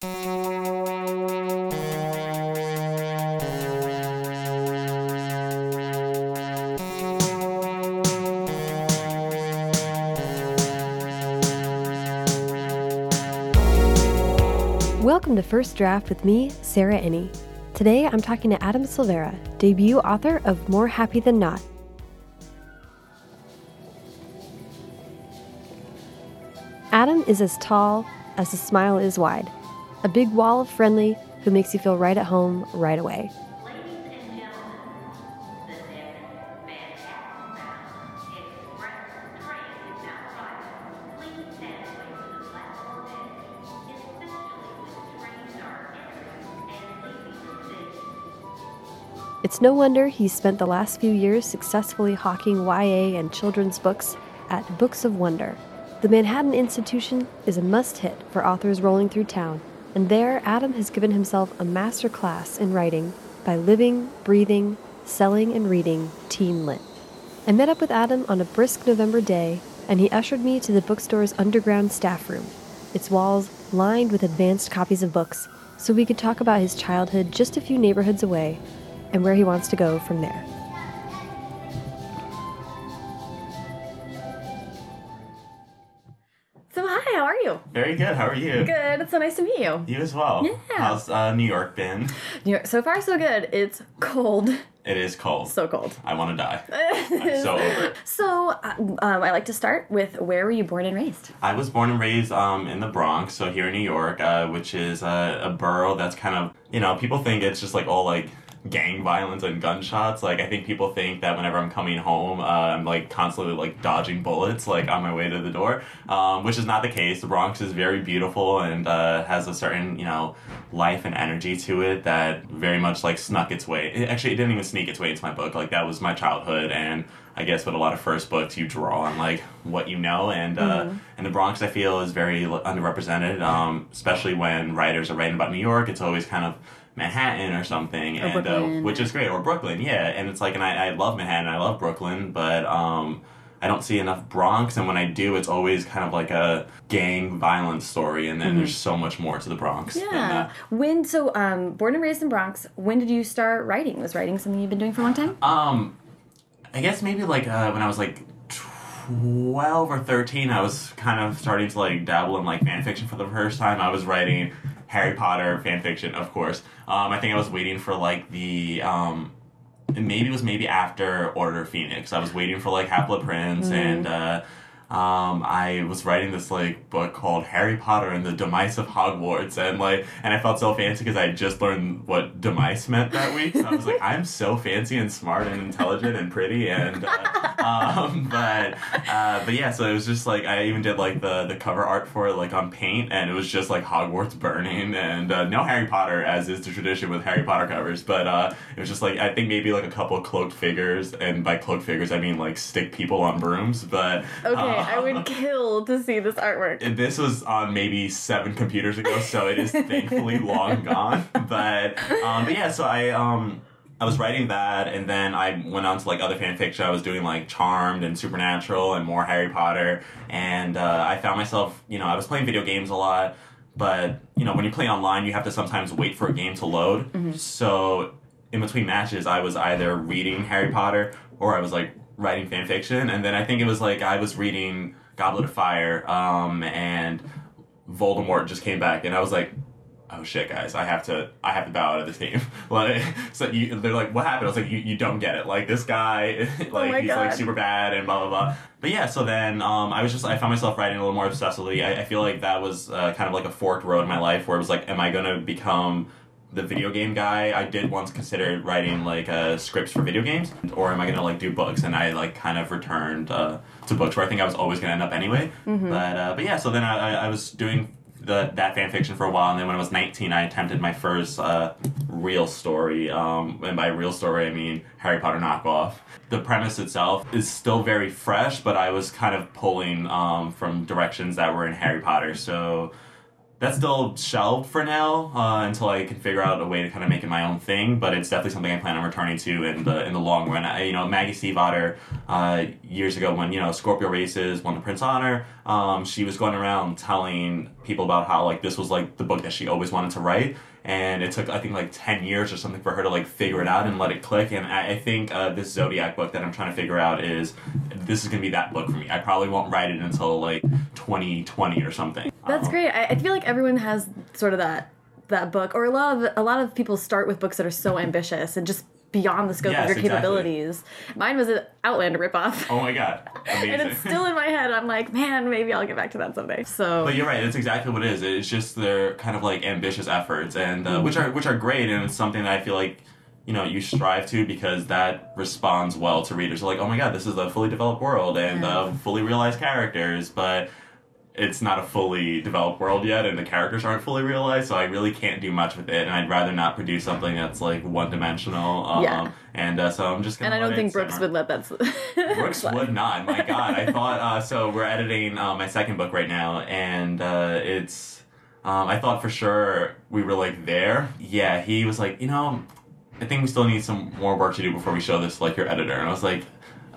Welcome to First Draft with me, Sarah Enni. Today I'm talking to Adam Silvera, debut author of More Happy Than Not. Adam is as tall as his smile is wide, a big wall of friendly who makes you feel right at home right away. It's no wonder he's spent the last few years successfully hawking YA and children's books at Books of Wonder. The Manhattan Institution is a must hit for authors rolling through town, and there Adam has given himself a master class in writing by living, breathing, selling, and reading Teen Lit. I met up with Adam on a brisk November day, and he ushered me to the bookstore's underground staff room, its walls lined with advanced copies of books, so we could talk about his childhood just a few neighborhoods away and where he wants to go from there. Very good. How are you? Good. It's so nice to meet you. You as well. Yeah. How's uh, New York been? New York, so far so good. It's cold, It is cold. so cold. I want to die. I'm so over it. So uh, um, I like to start with where were you born and raised? I was born and raised um, in the Bronx, so here in New York, uh, which is uh, a borough that's kind of, you know, people think it's just like all like gang violence and gunshots. Like, I think people think that whenever I'm coming home, uh, I'm like constantly like dodging bullets, like on my way to the door, um, which is not the case. The Bronx is very beautiful and uh, has a certain, you know, life and energy to it that very much like snuck its way. It, actually, it didn't even sneak its way into my book. Like, that was my childhood and I guess with a lot of first books, you draw on like what you know, and uh, and the Bronx I feel is very underrepresented, um, especially when writers are writing about New York. It's always kind of Manhattan or something, and Uh, which is great, or Brooklyn, yeah. And it's like, and I, I love Manhattan, I love Brooklyn, but um, I don't see enough Bronx, and when I do, it's always kind of like a gang violence story, and then there's so much more to the Bronx. Yeah. When so um, born and raised in Bronx. When did you start writing? Was writing something you've been doing for a long time? Um, I guess maybe like uh, when I was like twelve or thirteen, I was kind of starting to like dabble in like fan fiction for the first time. I was writing Harry Potter fan fiction, of course. Um, I think I was waiting for like the um, maybe it was maybe after Order Phoenix. I was waiting for like Half Blood Prince and. Uh, um, I was writing this like book called Harry Potter and the Demise of Hogwarts, and like, and I felt so fancy because I just learned what demise meant that week. So I was like, I'm so fancy and smart and intelligent and pretty, and uh, um, but uh, but yeah, so it was just like I even did like the the cover art for it like on paint, and it was just like Hogwarts burning, and uh, no Harry Potter as is the tradition with Harry Potter covers, but uh, it was just like I think maybe like a couple cloaked figures, and by cloaked figures I mean like stick people on brooms, but Okay, I uh, would kill to see this artwork. and this was on maybe seven computers ago, so it is thankfully long gone. But um, but yeah, so I um I was writing that, and then I went on to like other fan fiction. I was doing like Charmed and Supernatural and more Harry Potter, and uh, I found myself, you know, I was playing video games a lot. But you know, when you play online, you have to sometimes wait for a game to load. So in between matches, I was either reading Harry Potter or I was like writing fan fiction. And then I think it was like I was reading Goblet of Fire, um, and Voldemort just came back, and I was like, oh shit, guys, I have to, I have to bow out of the team. like, so you, they're like, what happened? I was like, you, you don't get it. Like this guy, like my he's like super bad and blah blah blah. But yeah, so then um, I was just, I found myself writing a little more obsessively. I, I feel like that was uh, kind of like a forked road in my life where it was like, am I gonna become the video game guy? I did once consider writing like uh, scripts for video games, or am I gonna like do books? And I like kind of returned uh, to books where I think I was always gonna end up anyway. Mm-hmm. But uh, but yeah, so then I, I, was doing the, that fan fiction for a while, and then when I was 19, I attempted my first uh, real story. Um, and by real story, I mean Harry Potter knockoff. The premise itself is still very fresh, but I was kind of pulling um, from directions that were in Harry Potter. So that's still shelved for now uh, until I can figure out a way to kind of make it my own thing. But it's definitely something I plan on returning to in the in the long run. I, you know, Maggie Stiefvater uh, years ago when you know Scorpio races won the Printz Honor. um, she was going around telling people about how like this was like the book that she always wanted to write and it took I think like ten years or something for her to like figure it out and let it click. And I, I think uh, this Zodiac book that I'm trying to figure out is this is gonna be that book for me. I probably won't write it until like 2020 or something. That's Um, great. I, I feel like everyone has sort of that that book, or a lot of a lot of people start with books that are so ambitious and just beyond the scope Yes, of your exactly. capabilities. Mine was an Outlander ripoff. Oh my god, and it's still in my head. I'm like, man, maybe I'll get back to that someday. So But you're right. It's exactly what it is. It's just their kind of like ambitious efforts, and uh, which are which are great, and it's something that I feel like you know you strive to because that responds well to readers. They're like, oh my god, this is a fully developed world and Yeah. uh, fully realized characters, but it's not a fully developed world yet, and the characters aren't fully realized. So I really can't do much with it, and I'd rather not produce something that's like one dimensional. Um, Yeah. And uh, so I'm just gonna. and I don't think Brooks would let that. Brooks would not. My God, I thought. Uh, so we're editing uh, my second book right now, and uh, it's. Um, I thought for sure we were like there. Yeah, he was like, you know, I think we still need some more work to do before we show this to, like your editor. And I was like,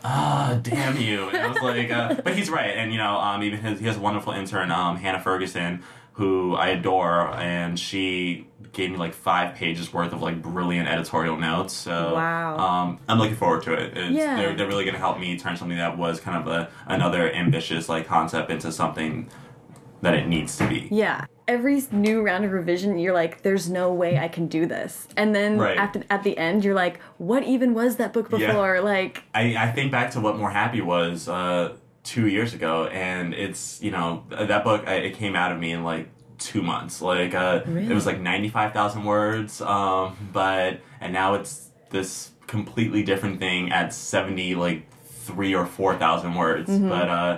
ah, damn you. And I was like, uh, but he's right. And you know, um, even his, he has a wonderful intern, um, Hannah Ferguson, who I adore, and she gave me like five pages worth of like brilliant editorial notes. So Wow. um, I'm looking forward to it. It's, Yeah. they're, they're really going to help me turn something that was kind of a another ambitious like concept into something that it needs to be. Yeah. Every new round of revision, you're like, "There's no way I can do this," and then Right. at the, at the end, you're like, "What even was that book Yeah. before?" Like, I, I think back to what More Happy was uh, two years ago, and it's you know that book I, it came out of me in like two months. Like uh, it was like ninety five thousand words, um, but and now it's this completely different thing at seventy like three or four thousand words. But uh,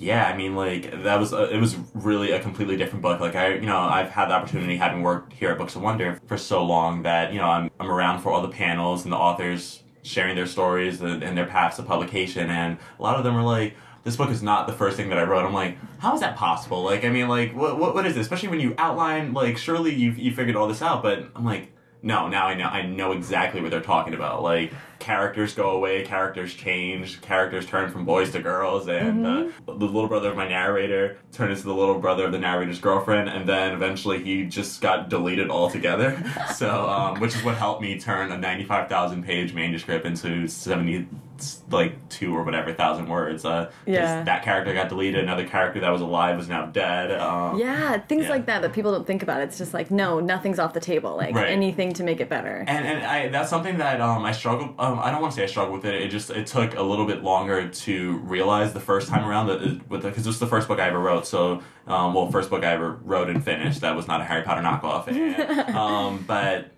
yeah, I mean, like that was a, it was really a completely different book. Like I, you know, I've had the opportunity having worked here at Books of Wonder for so long that you know I'm I'm around for all the panels and the authors sharing their stories and, and their paths to publication, and a lot of them are like. This book is not the first thing that I wrote. I'm like, how is that possible? Like, I mean, like, what, what, what is this? Especially when you outline, like, surely you you figured all this out. But I'm like, no, now I know I know exactly what they're talking about. Like characters go away, characters change, characters turn from boys to girls, and uh, the little brother of my narrator turned into the little brother of the narrator's girlfriend, and then eventually he just got deleted altogether. so, um, which is what helped me turn a ninety-five thousand page manuscript into seventy like two or whatever thousand words. Uh, Yeah. that character got deleted. Another character that was alive was now dead. Um, yeah, things Yeah. like that that people don't think about. It's just like, no, nothing's off the table. Like Right. anything to make it better. and and I that's something that um I struggle um I don't want to say I struggled with it it just it took a little bit longer to realize the first time around that it- with because this was the first book I ever wrote so um well first book I ever wrote and finished that was not a Harry Potter knockoff and, um but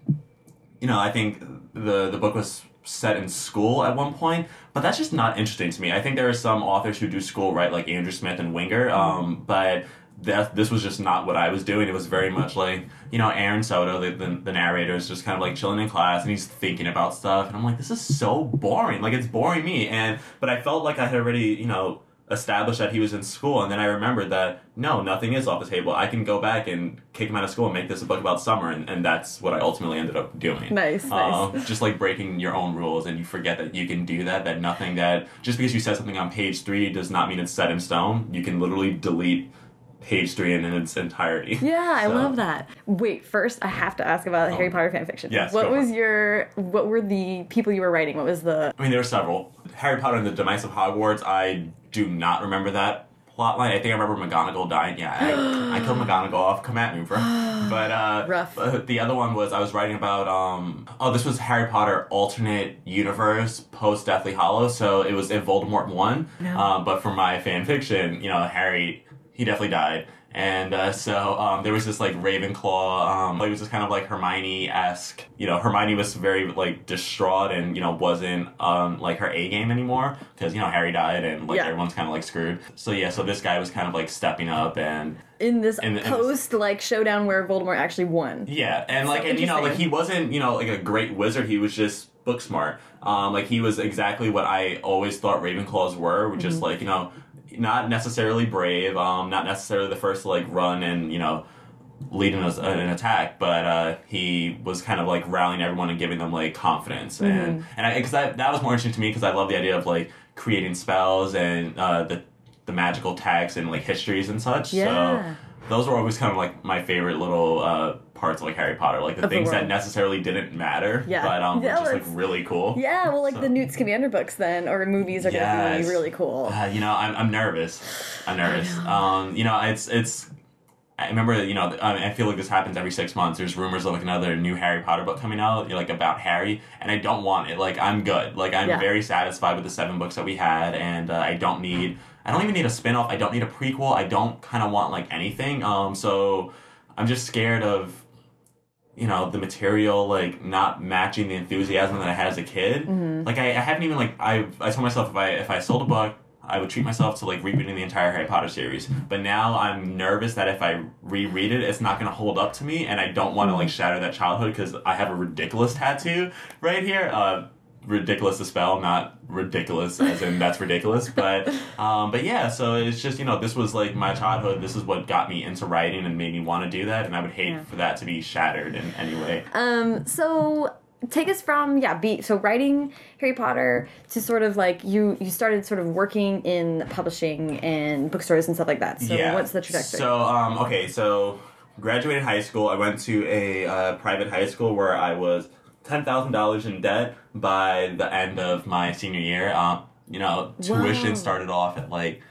you know I think the the book was set in school at one point but that's just not interesting to me. I think there are some authors who do school right like Andrew Smith and Winger um but that this was just not what I was doing. It was very much like you know Aaron Soto, the, the the narrator, is just kind of like chilling in class and he's thinking about stuff, and I'm like, this is so boring. Like it's boring me, and but I felt like I had already you know established that he was in school, and then I remembered that no, nothing is off the table. I can go back and kick him out of school and make this a book about summer, and, and that's what I ultimately ended up doing. Nice, Um, nice. just like breaking your own rules, and you forget that you can do that. That nothing that just because you said something on page three does not mean it's set in stone. You can literally delete page three in, in its entirety. Yeah, I love that. Wait, first I have to ask about Harry Potter fanfiction. Yes, What was your what were the people you were writing? What was the I mean, there were several. Harry Potter and the Demise of Hogwarts. I do not remember that plot line. I think I remember McGonagall dying. Yeah, I, I killed McGonagall off. Come at me, bro. But uh, Rough. but the other one was I was writing about. Um, oh, this was Harry Potter alternate universe post Deathly Hollow. So it was if Voldemort won. No. Um, but for my fan fiction, you know, Harry he definitely died. And uh, so um, there was this like Ravenclaw. Um, it was just kind of like Hermione esque. You know, Hermione was very like distraught and you know wasn't on like her A game anymore because you know Harry died and like Yeah. everyone's kind of like screwed. So yeah, so this guy was kind of like stepping up and in this In in this- post like showdown where Voldemort actually won? yeah, and So like and you know like he wasn't you know like a great wizard. He was just book smart. Um, like he was exactly what I always thought Ravenclaws were, which is like you know not necessarily brave, um, not necessarily the first to like run and you know lead an, an attack, but uh, he was kind of like rallying everyone and giving them like confidence, and and I because that that was more interesting to me because I love the idea of like creating spells and uh, the the magical texts and like histories and such. Yeah. So those were always kind of like my favorite little uh, parts of like Harry Potter, like the Of the things that necessarily didn't matter, Yeah. but um, Yeah, were just like really cool. Yeah, well, like So- the Newt Scamander books then, or movies are going to be really cool. Uh, you know, I'm, I'm nervous. I'm nervous. Um, you know, it's it's. I remember, you know, I, I feel like this happens every six months. There's rumors of like another new Harry Potter book coming out, like about Harry, and I don't want it. Like I'm good. Like I'm Yeah. very satisfied with the seven books that we had, and uh, I don't need. I don't even need a spinoff. I don't need a prequel. I don't kind of want like anything. Um, so I'm just scared of you know the material like not matching the enthusiasm that I had as a kid. Like I, I haven't even like I I told myself if I if I sold a book. I would treat myself to like rereading the entire Harry Potter series, but now I'm nervous that if I reread it, it's not going to hold up to me, and I don't want to like shatter that childhood because I have a ridiculous tattoo right here. Uh, ridiculous to spell, not ridiculous as in that's ridiculous, but um, but yeah. So it's just you know this was like my childhood. This is what got me into writing and made me want to do that, and I would hate Yeah. for that to be shattered in any way. Um, so take us from yeah, be so writing Harry Potter to sort of like you you started sort of working in publishing and bookstores and stuff like that. So what's the trajectory? So, um, okay, so graduated high school. I went to a uh, private high school where I was ten thousand dollars in debt by the end of my senior year. Um, you know, tuition Wow. started off at like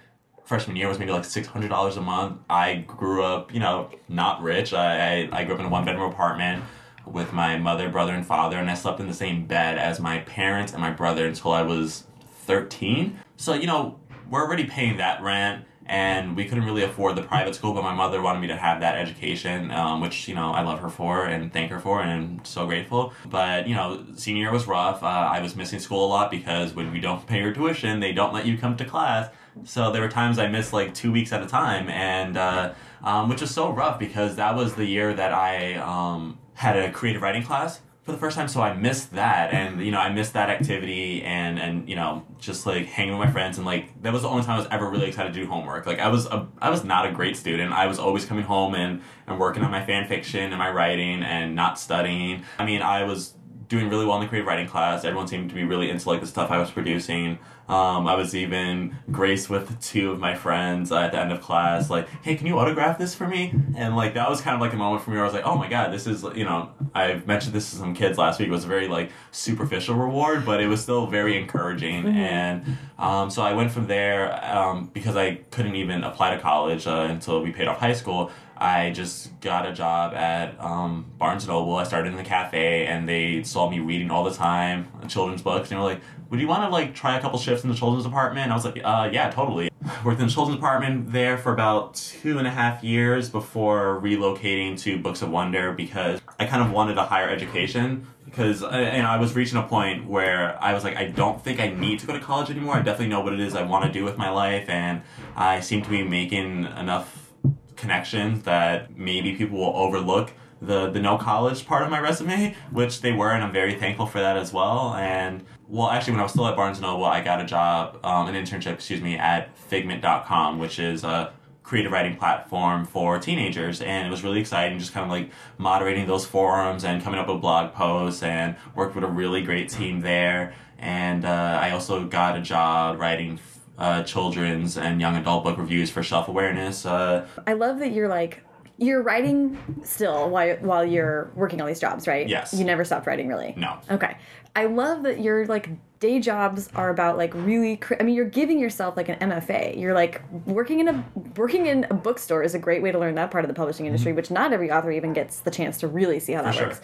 freshman year was maybe like six hundred dollars a month. I grew up, you know, not rich. I, I I grew up in a one bedroom apartment with my mother, brother, and father, and I slept in the same bed as my parents and my brother until I was thirteen. So you know, we're already paying that rent. And we couldn't really afford the private school, but my mother wanted me to have that education, um, which you know I love her for and thank her for, and I'm so grateful. But you know, senior year was rough. Uh, I was missing school a lot because when you don't pay your tuition, they don't let you come to class. So there were times I missed like two weeks at a time, and uh, um, which was so rough because that was the year that I um, had a creative writing class for the first time. So I missed that, and you know I missed that activity, and and you know just like hanging with my friends, and like that was the only time I was ever really excited to do homework. Like I was a, I was not a great student. I was always coming home and and working on my fan fiction and my writing and not studying. I mean I was doing really well in the creative writing class. Everyone seemed to be really into like the stuff I was producing. Um, I was even graced with two of my friends uh, at the end of class, like, "Hey, can you autograph this for me?" And like that was kind of like a moment for me where I was like, "Oh my god, this is you know." I've mentioned this to some kids last week. It was a very like superficial reward, but it was still very encouraging. And um, so I went from there um, because I couldn't even apply to college uh, until we paid off high school. I just got a job at um, Barnes Noble. I started in the cafe, and they saw me reading all the time children's books. And they were like, "Would you want to like try a couple shifts in the children's department?" I was like, "Uh, yeah, totally." Worked in the children's department there for about two and a half years before relocating to Books of Wonder because I kind of wanted a higher education. Because uh, and I was reaching a point where I was like, I don't think I need to go to college anymore. I definitely know what it is I want to do with my life, and I seem to be making enough connections that maybe people will overlook the the no college part of my resume, which they were, and I'm very thankful for that as well. And well, actually, when I was still at Barnes Noble, I got a job, um, an internship, excuse me, at Figment.com, which is a creative writing platform for teenagers, and it was really exciting. Just kind of like moderating those forums and coming up with blog posts, and worked with a really great team there. And uh, I also got a job writing. Uh, children's and young adult book reviews for Shelf Awareness. Uh, I love that you're like you're writing still while while you're working all these jobs, right? Yes. You never stopped writing, really. no, Okay. I love that your like day jobs are about like really. I mean, you're giving yourself like an MFA. You're like working in a working in a bookstore is a great way to learn that part of the publishing industry, which not every author even gets the chance to really see how that Mm-hmm. sure. works.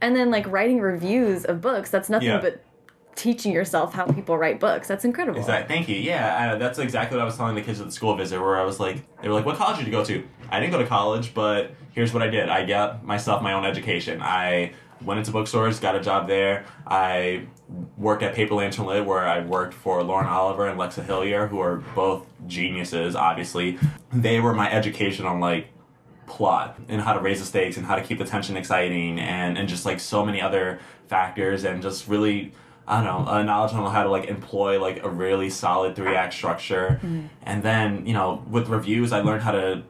And then like writing reviews of books. That's nothing Yeah. but teaching yourself how people write books. That's incredible. Exactly. Thank you. Yeah, uh, that's exactly what I was telling the kids at the school visit, where I was like, they were like, "What college did you go to?" I didn't go to college, but here's what I did. I got myself my own education. I went into bookstores, got a job there. I worked at Paper Lantern Lit, where I worked for Lauren Oliver and Lexa Hillier, who are both geniuses. Obviously, they were my education on like plot and how to raise the stakes and how to keep the tension exciting and and just like so many other factors and just really I don't know, uh, knowledge on how to like employ like a really solid three act structure. And then, you know, with reviews, I learned how to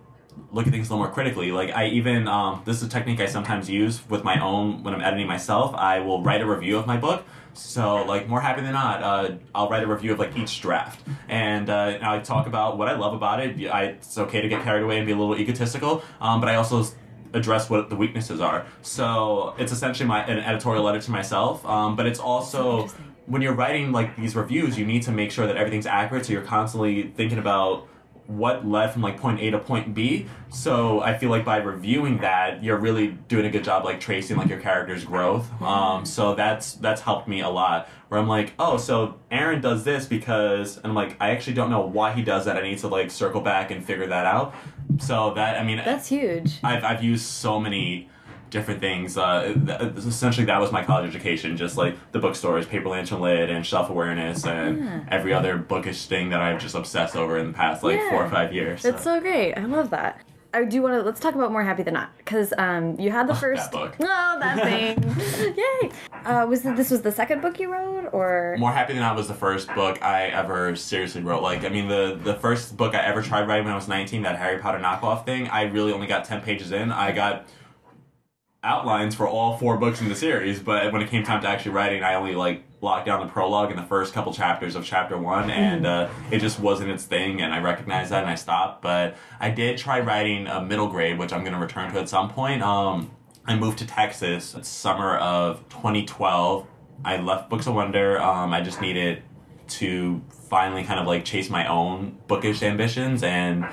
look at things a little more critically. Like I even um, this is a technique I sometimes use with my own when I'm editing myself. I will write a review of my book. So like more happy than not, uh, I'll write a review of like each draft, and uh, I talk about what I love about it. I, it's okay to get carried away and be a little egotistical, um, but I also address what the weaknesses are. So it's essentially my an editorial letter to myself, um, but it's also when you're writing like these reviews, you need to make sure that everything's accurate. So you're constantly thinking about what led from like point A to point B. So I feel like by reviewing that, you're really doing a good job like tracing like your character's growth. Um, so that's that's helped me a lot. Where I'm like, oh, so Aaron does this because, and I'm like, I actually don't know why he does that. I need to like circle back and figure that out. So that I mean, That's huge. I've I've used so many different things. Uh, th- essentially, that was my college education. Just like the bookstores, Paper Lantern Lit, and shelf awareness, and Yeah. every other bookish thing that I've just obsessed over in the past like four or five years. That's so great. I love that. I do want to let's talk about more happy than not because um, you had the first book. Oh, that thing! Yay! Uh, was this was the second book you wrote, or More Happy Than Not was the first book I ever seriously wrote. Like, I mean, the the first book I ever tried writing when I was 19, that Harry Potter knockoff thing, I really only got 10 pages in. I got outlines for all four books in the series, but when it came time to actually writing, I only, like, locked down the prologue and the first couple chapters of chapter one, and uh, it just wasn't its thing, and I recognized that and I stopped. But I did try writing a middle grade, which I'm going to return to at some point. Um, I moved to Texas summer of 2012. I left Books of Wonder. Um, I just needed to finally kind of like chase my own bookish ambitions and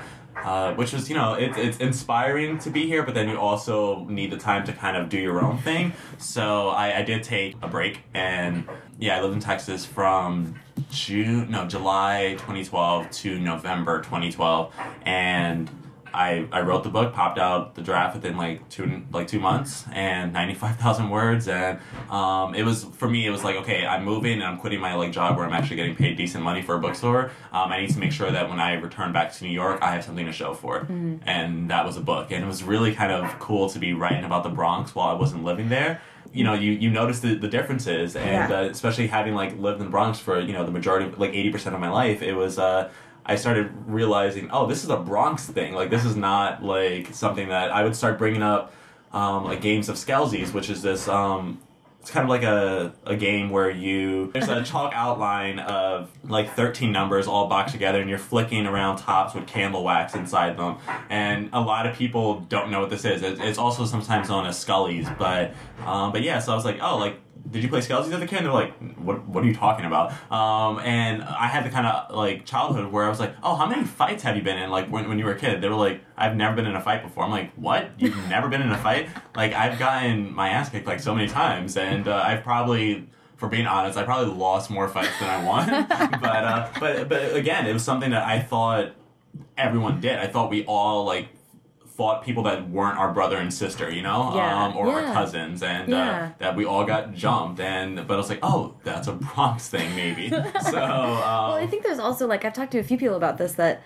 uh, which was you know it, it's inspiring to be here but then you also need the time to kind of do your own thing. So I, I did take a break and yeah i lived in texas from june no july 2012 to november 2012 and I, I wrote the book, popped out the draft within like two like two months and ninety five thousand words, and um, it was for me. It was like okay, I'm moving and I'm quitting my like job where I'm actually getting paid decent money for a bookstore. Um, I need to make sure that when I return back to New York, I have something to show for it, and that was a book. And it was really kind of cool to be writing about the Bronx while I wasn't living there. You know, you you notice the, the differences, and Yeah. uh, especially having like lived in the Bronx for you know the majority of like eighty percent of my life, it was. Uh, I started realizing, oh, this is a Bronx thing. Like, this is not like something that I would start bringing up, um, like games of Skelsies, which is this. Um, it's kind of like a, a game where you there's a chalk outline of like 13 numbers all boxed together and you're flicking around tops with candle wax inside them and a lot of people don't know what this is it's also sometimes known as scullies but um, but yeah so i was like oh like did you play Skelsies as a kid? They're like, what, what are you talking about? Um, and I had the kind of like childhood where I was like, oh, how many fights have you been in? Like when, when you were a kid, they were like, I've never been in a fight before. I'm like, what? You've never been in a fight? Like I've gotten my ass kicked like so many times, and uh, I've probably. For being honest, I probably lost more fights than I won, but uh, but but again, it was something that I thought everyone did. I thought we all like fought people that weren't our brother and sister, you know, Yeah, um, or yeah. our cousins, and Yeah. uh, that we all got jumped. And but I was like, oh, that's a Bronx thing, maybe. so um, Well, I think there's also like I've talked to a few people about this that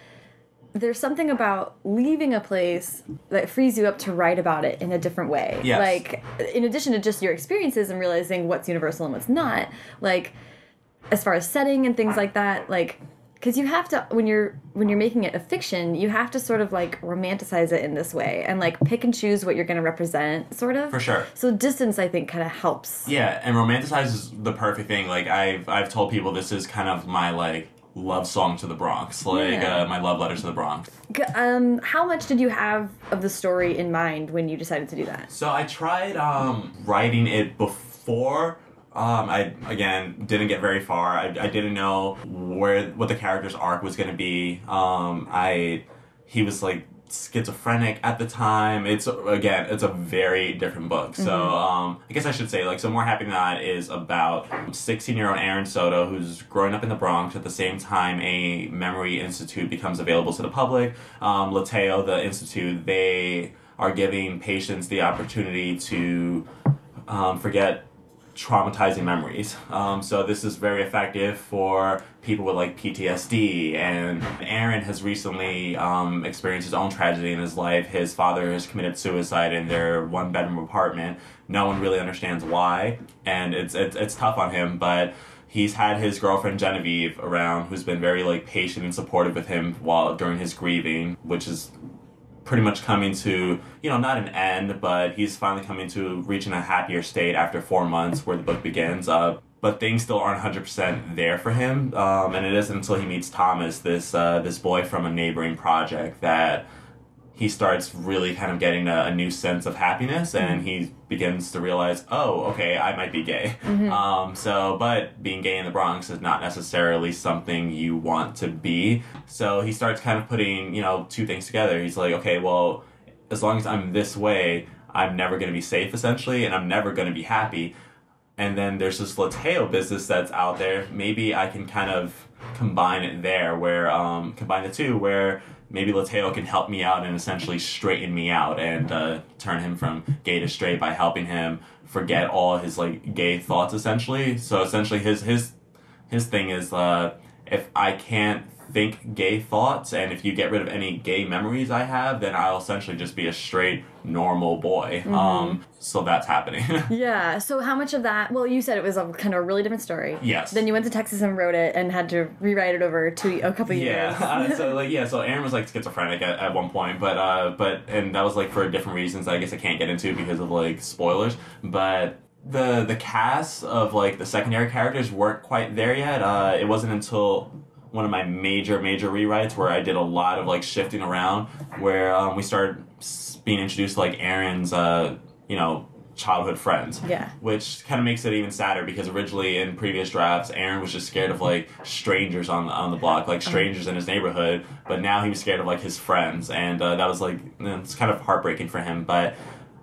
there's something about leaving a place that frees you up to write about it in a different way. Yes. Like in addition to just your experiences and realizing what's universal and what's not, like as far as setting and things like that, like because you have to when you're when you're making it a fiction, you have to sort of like romanticize it in this way and like pick and choose what you're going to represent, sort of. For sure. So distance, I think, kind of helps. yeah, and romanticize is the perfect thing. Like I've I've told people this is kind of my like love song to the Bronx, like Yeah. uh, my love letter to the Bronx. Um, how much did you have of the story in mind when you decided to do that? So I tried um, writing it before. Um, I again didn't get very far. I, I didn't know where what the character's arc was going to be. Um, I he was like schizophrenic at the time. It's again, it's a very different book. So um, I guess I should say like so. More happy than that is about 16 year old Aaron Soto who's growing up in the Bronx. At the same time, a memory institute becomes available to the public. Um, Leteo, the institute, they are giving patients the opportunity to um, forget traumatizing memories. Um, so this is very effective for people with like PTSD. And Aaron has recently um, experienced his own tragedy in his life. His father has committed suicide in their one bedroom apartment. No one really understands why, and it's it's it's tough on him, but. He's had his girlfriend Genevieve around, who's been very like patient and supportive with him while during his grieving, which is pretty much coming to you know not an end, but he's finally coming to reaching a happier state after four months where the book begins. Uh, but things still aren't 100% there for him, um, and it isn't until he meets Thomas, this uh, this boy from a neighboring project, that he starts really kind of getting a, a new sense of happiness and he begins to realize oh okay i might be gay. Um, so but being gay in the bronx is not necessarily something you want to be. So he starts kind of putting you know two things together. He's like okay well as long as i'm this way i'm never going to be safe essentially and i'm never going to be happy. And then there's this Leteo business that's out there. Maybe I can kind of combine it there, where um, combine the two, where maybe Leteo can help me out and essentially straighten me out and uh, turn him from gay to straight by helping him forget all his like gay thoughts, essentially. So essentially, his his his thing is uh, if I can't think gay thoughts and if you get rid of any gay memories I have, then I'll essentially just be a straight normal boy. Um, so that's happening. Yeah. So how much of that? Well, you said it was a kind of a really different story. Yes. Then you went to Texas and wrote it and had to rewrite it over to a couple Yeah, years. uh, so like yeah, so Aaron was like schizophrenic at, at one point, but uh, but and that was like for different reasons. I guess I can't get into because of like spoilers. But the the cast of like the secondary characters weren't quite there yet. Uh, it wasn't until one of my major major rewrites where I did a lot of like shifting around, where um, we started being introduced to like Aaron's uh, you know childhood friends. Yeah. which kind of makes it even sadder because originally in previous drafts aaron was just scared of like strangers on the on the block like strangers in his neighborhood. But now he was scared of like his friends. And uh, that was like it's kind of heartbreaking for him. But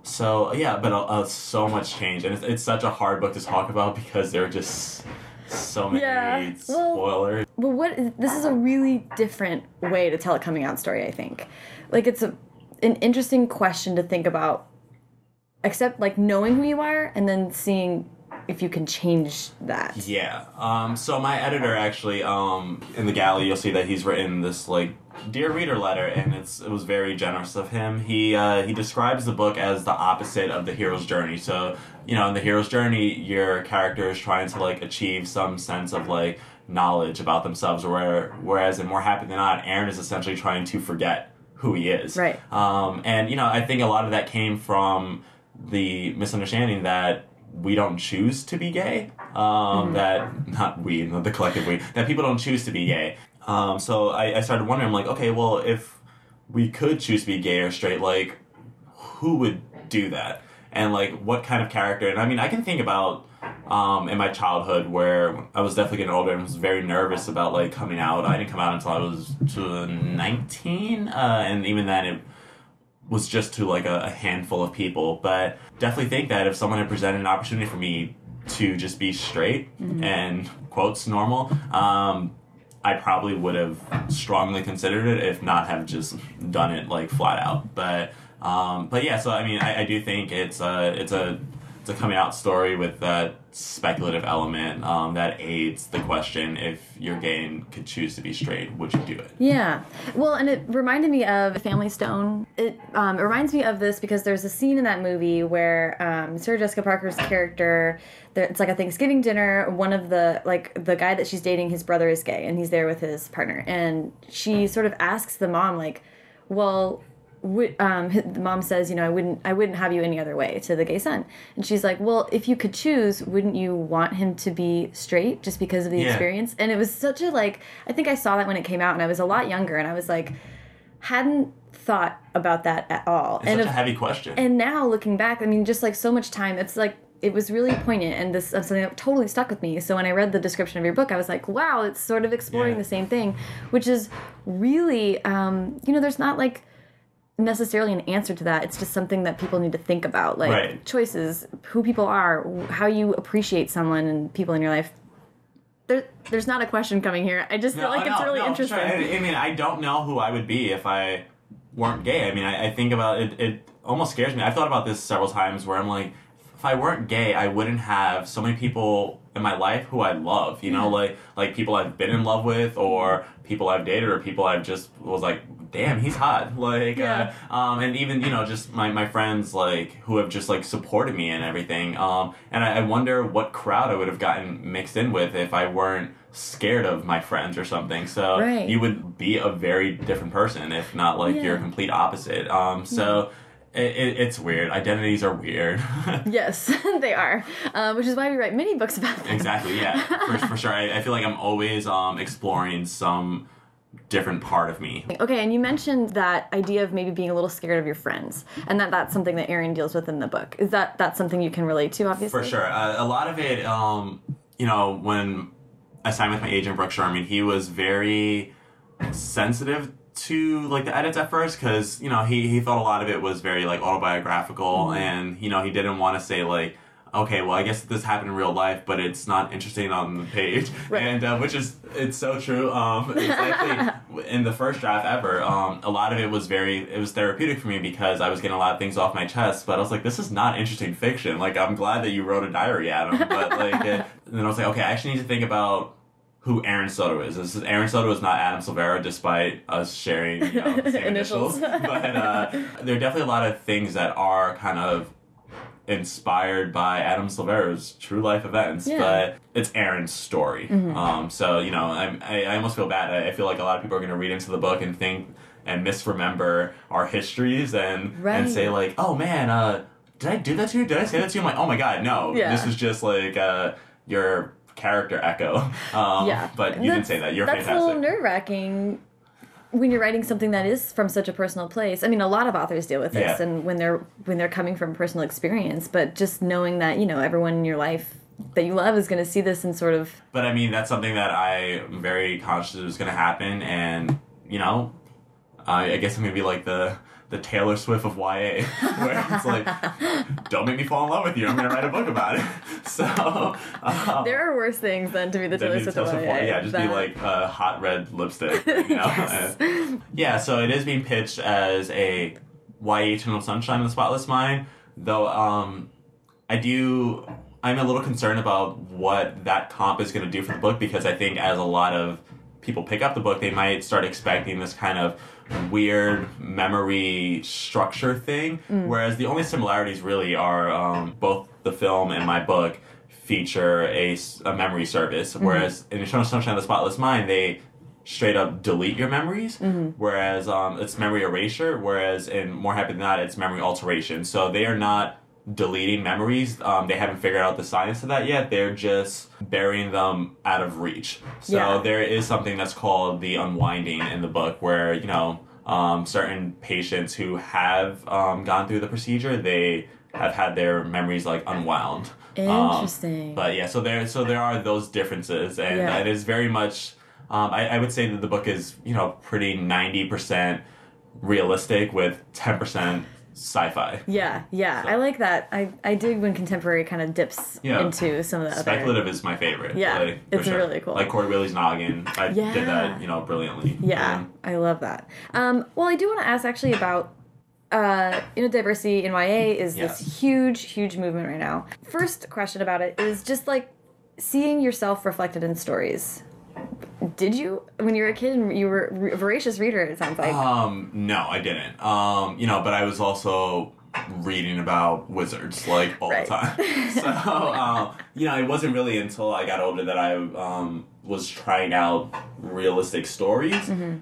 so yeah but uh, uh, so much change. And it's, it's such a hard book to talk about because there are just so many Yeah, well- spoilers. But what this is a really different way to tell a coming out story, I think. Like it's a an interesting question to think about except like knowing who you are and then seeing if you can change that. Yeah. Um, so my editor actually, um, in the galley, you'll see that he's written this like dear reader letter, and it's it was very generous of him. He uh, he describes the book as the opposite of the hero's journey. So you know, in the hero's journey, your character is trying to like achieve some sense of like knowledge about themselves, where whereas in More Happy Than Not, Aaron is essentially trying to forget who he is. Right. Um, and you know, I think a lot of that came from the misunderstanding that we don't choose to be gay. Um, That not we, not the collective we. That people don't choose to be gay. Um, so I, I started wondering, like, okay, well, if we could choose to be gay or straight, like, who would do that? And like, what kind of character? And I mean, I can think about um, in my childhood where I was definitely getting older and was very nervous about like coming out. I didn't come out until I was to 19, uh, and even then it was just to like a, a handful of people. But definitely think that if someone had presented an opportunity for me to just be straight and quotes normal, um, I probably would have strongly considered it, if not have just done it like flat out. But um, but yeah, so I mean, I, I do think it's a it's a it's a coming out story with that speculative element um, that aids the question: if you're gay could choose to be straight, would you do it? Yeah. Well, and it reminded me of Family Stone. It, um, it reminds me of this because there's a scene in that movie where um, Sarah Jessica Parker's character, it's like a Thanksgiving dinner. One of the, like, the guy that she's dating, his brother is gay, and he's there with his partner. And she sort of asks the mom, like, well, um, the mom says, you know, I wouldn't, I wouldn't have you any other way to the gay son, and she's like, well, if you could choose, wouldn't you want him to be straight just because of the Yeah. experience? And it was such a like, I think I saw that when it came out, and I was a lot younger, and I was like, hadn't thought about that at all. It's and such if- a heavy question. and now looking back, I mean, just like so much time, it's like it was really poignant and this is something that totally stuck with me. So when I read the description of your book, I was like, wow, it's sort of exploring Yeah. the same thing, which is really, um, you know, there's not like necessarily an answer to that. It's just something that people need to think about, like Right. choices, who people are, how you appreciate someone and people in your life. There, there's not a question coming here. I just feel like No, it's really no, interesting. Sure. I, I mean, I don't know who I would be if I weren't gay. I mean, I, I think about it. It almost scares me. I've thought about this several times where I'm like, if I weren't gay, I wouldn't have so many people in my life who I love. You know, mm-hmm. like like people I've been in love with, or people I've dated, or people I've just was like damn, he's hot. Like, Yeah. uh, um, and even you know, just my my friends like who have just like supported me and everything. Um, and I, I wonder what crowd I would have gotten mixed in with if I weren't scared of my friends or something. So Right. you would be a very different person if not like Yeah. your complete opposite. Um, so. It, it, it's weird. Identities are weird. Yes, they are. Um, which is why we write mini books about them. exactly. Yeah, for, for sure. I, I feel like I'm always um, exploring some different part of me. Okay, and you mentioned that idea of maybe being a little scared of your friends, and that that's something that Aaron deals with in the book. Is that that's something you can relate to? Obviously, For sure. Uh, a lot of it, um, you know, when I signed with my agent, Brooks Sherman, he was very sensitive to like the edits at first because you know he he thought a lot of it was very like autobiographical and you know he didn't want to say like okay well i guess this happened in real life but it's not interesting on the page Right. and uh, which is it's so true um actually in the first draft ever um a lot of it was very it was therapeutic for me because i was getting a lot of things off my chest but i was like this is not interesting fiction like i'm glad that you wrote a diary adam but like and then i was like okay i actually need to think about who Aaron Soto is. This is Aaron Soto is not Adam Silvera, despite us sharing you know, the same Initials. initials. but uh, there are definitely a lot of things that are kind of inspired by Adam Silvera's true life events, Yeah. but it's Aaron's story. Um, so you know, I, I I almost feel bad. I, I feel like a lot of people are going to read into the book and think and misremember our histories and Right. and say like, oh man, uh, did I do that to you? Did I say that to you? I'm like, oh my god, no. Yeah. This is just like uh, your character echo. Um, yeah, but you didn't say that. You're that's fantastic. a little nerve wracking when you're writing something that is from such a personal place. I mean, a lot of authors deal with this, Yeah. and when they're when they're coming from personal experience, but just knowing that you know everyone in your life that you love is going to see this and sort of But I mean, that's something that I'm very conscious was going to happen, and you know, I, I guess I'm gonna be like the the Taylor Swift of YA, where it's like, don't make me fall in love with you. I'm gonna write a book about it. So um, there are worse things than to be the Taylor Swift of YA. Yeah, just be like a hot red lipstick. You know? Yes. And- yeah, so it is being pitched as a YA Eternal Sunshine of the Spotless Mind, though um, I do. I'm a little concerned about what that comp is going to do for the book because I think as a lot of people pick up the book, they might start expecting this kind of weird memory structure thing. Whereas the only similarities really are um, both the film and my book feature a, a memory service. Whereas in Eternal Sunshine of the Spotless Mind, they straight up delete your memories, whereas um, it's memory erasure. Whereas in More Happy Than Not, it's memory alteration. So they are not deleting memories. Um, they haven't figured out the science of that yet. They're just burying them out of reach. So Yeah. there is something that's called the unwinding in the book, where you know um, certain patients who have um, gone through the procedure, they have had their memories like unwound. Um, Interesting. but yeah, so there so there are those differences, and Yeah. it is very much. Um, I, I would say that the book is you know pretty ninety percent realistic with ten percent sci-fi. yeah, yeah, I like that. I I dig when contemporary kind of dips Yeah. into some of the other. Speculative is my favorite. Yeah, like, it's really cool. Like Corey Whaley's noggin, I Yeah. did that you know brilliantly. Yeah, Um, I love that. Um, well, I do want to ask actually about uh, you know diversity in YA is Yes. this huge, huge movement right now. First question about it is just like seeing yourself reflected in stories. Did you when you were a kid you were a voracious reader? It sounds like. Um, no, I didn't. Um, you know, but I was also reading about wizards like all Right. the time. so, um, you know, it wasn't really until I got older that I um, was trying out realistic stories. Mm-hmm.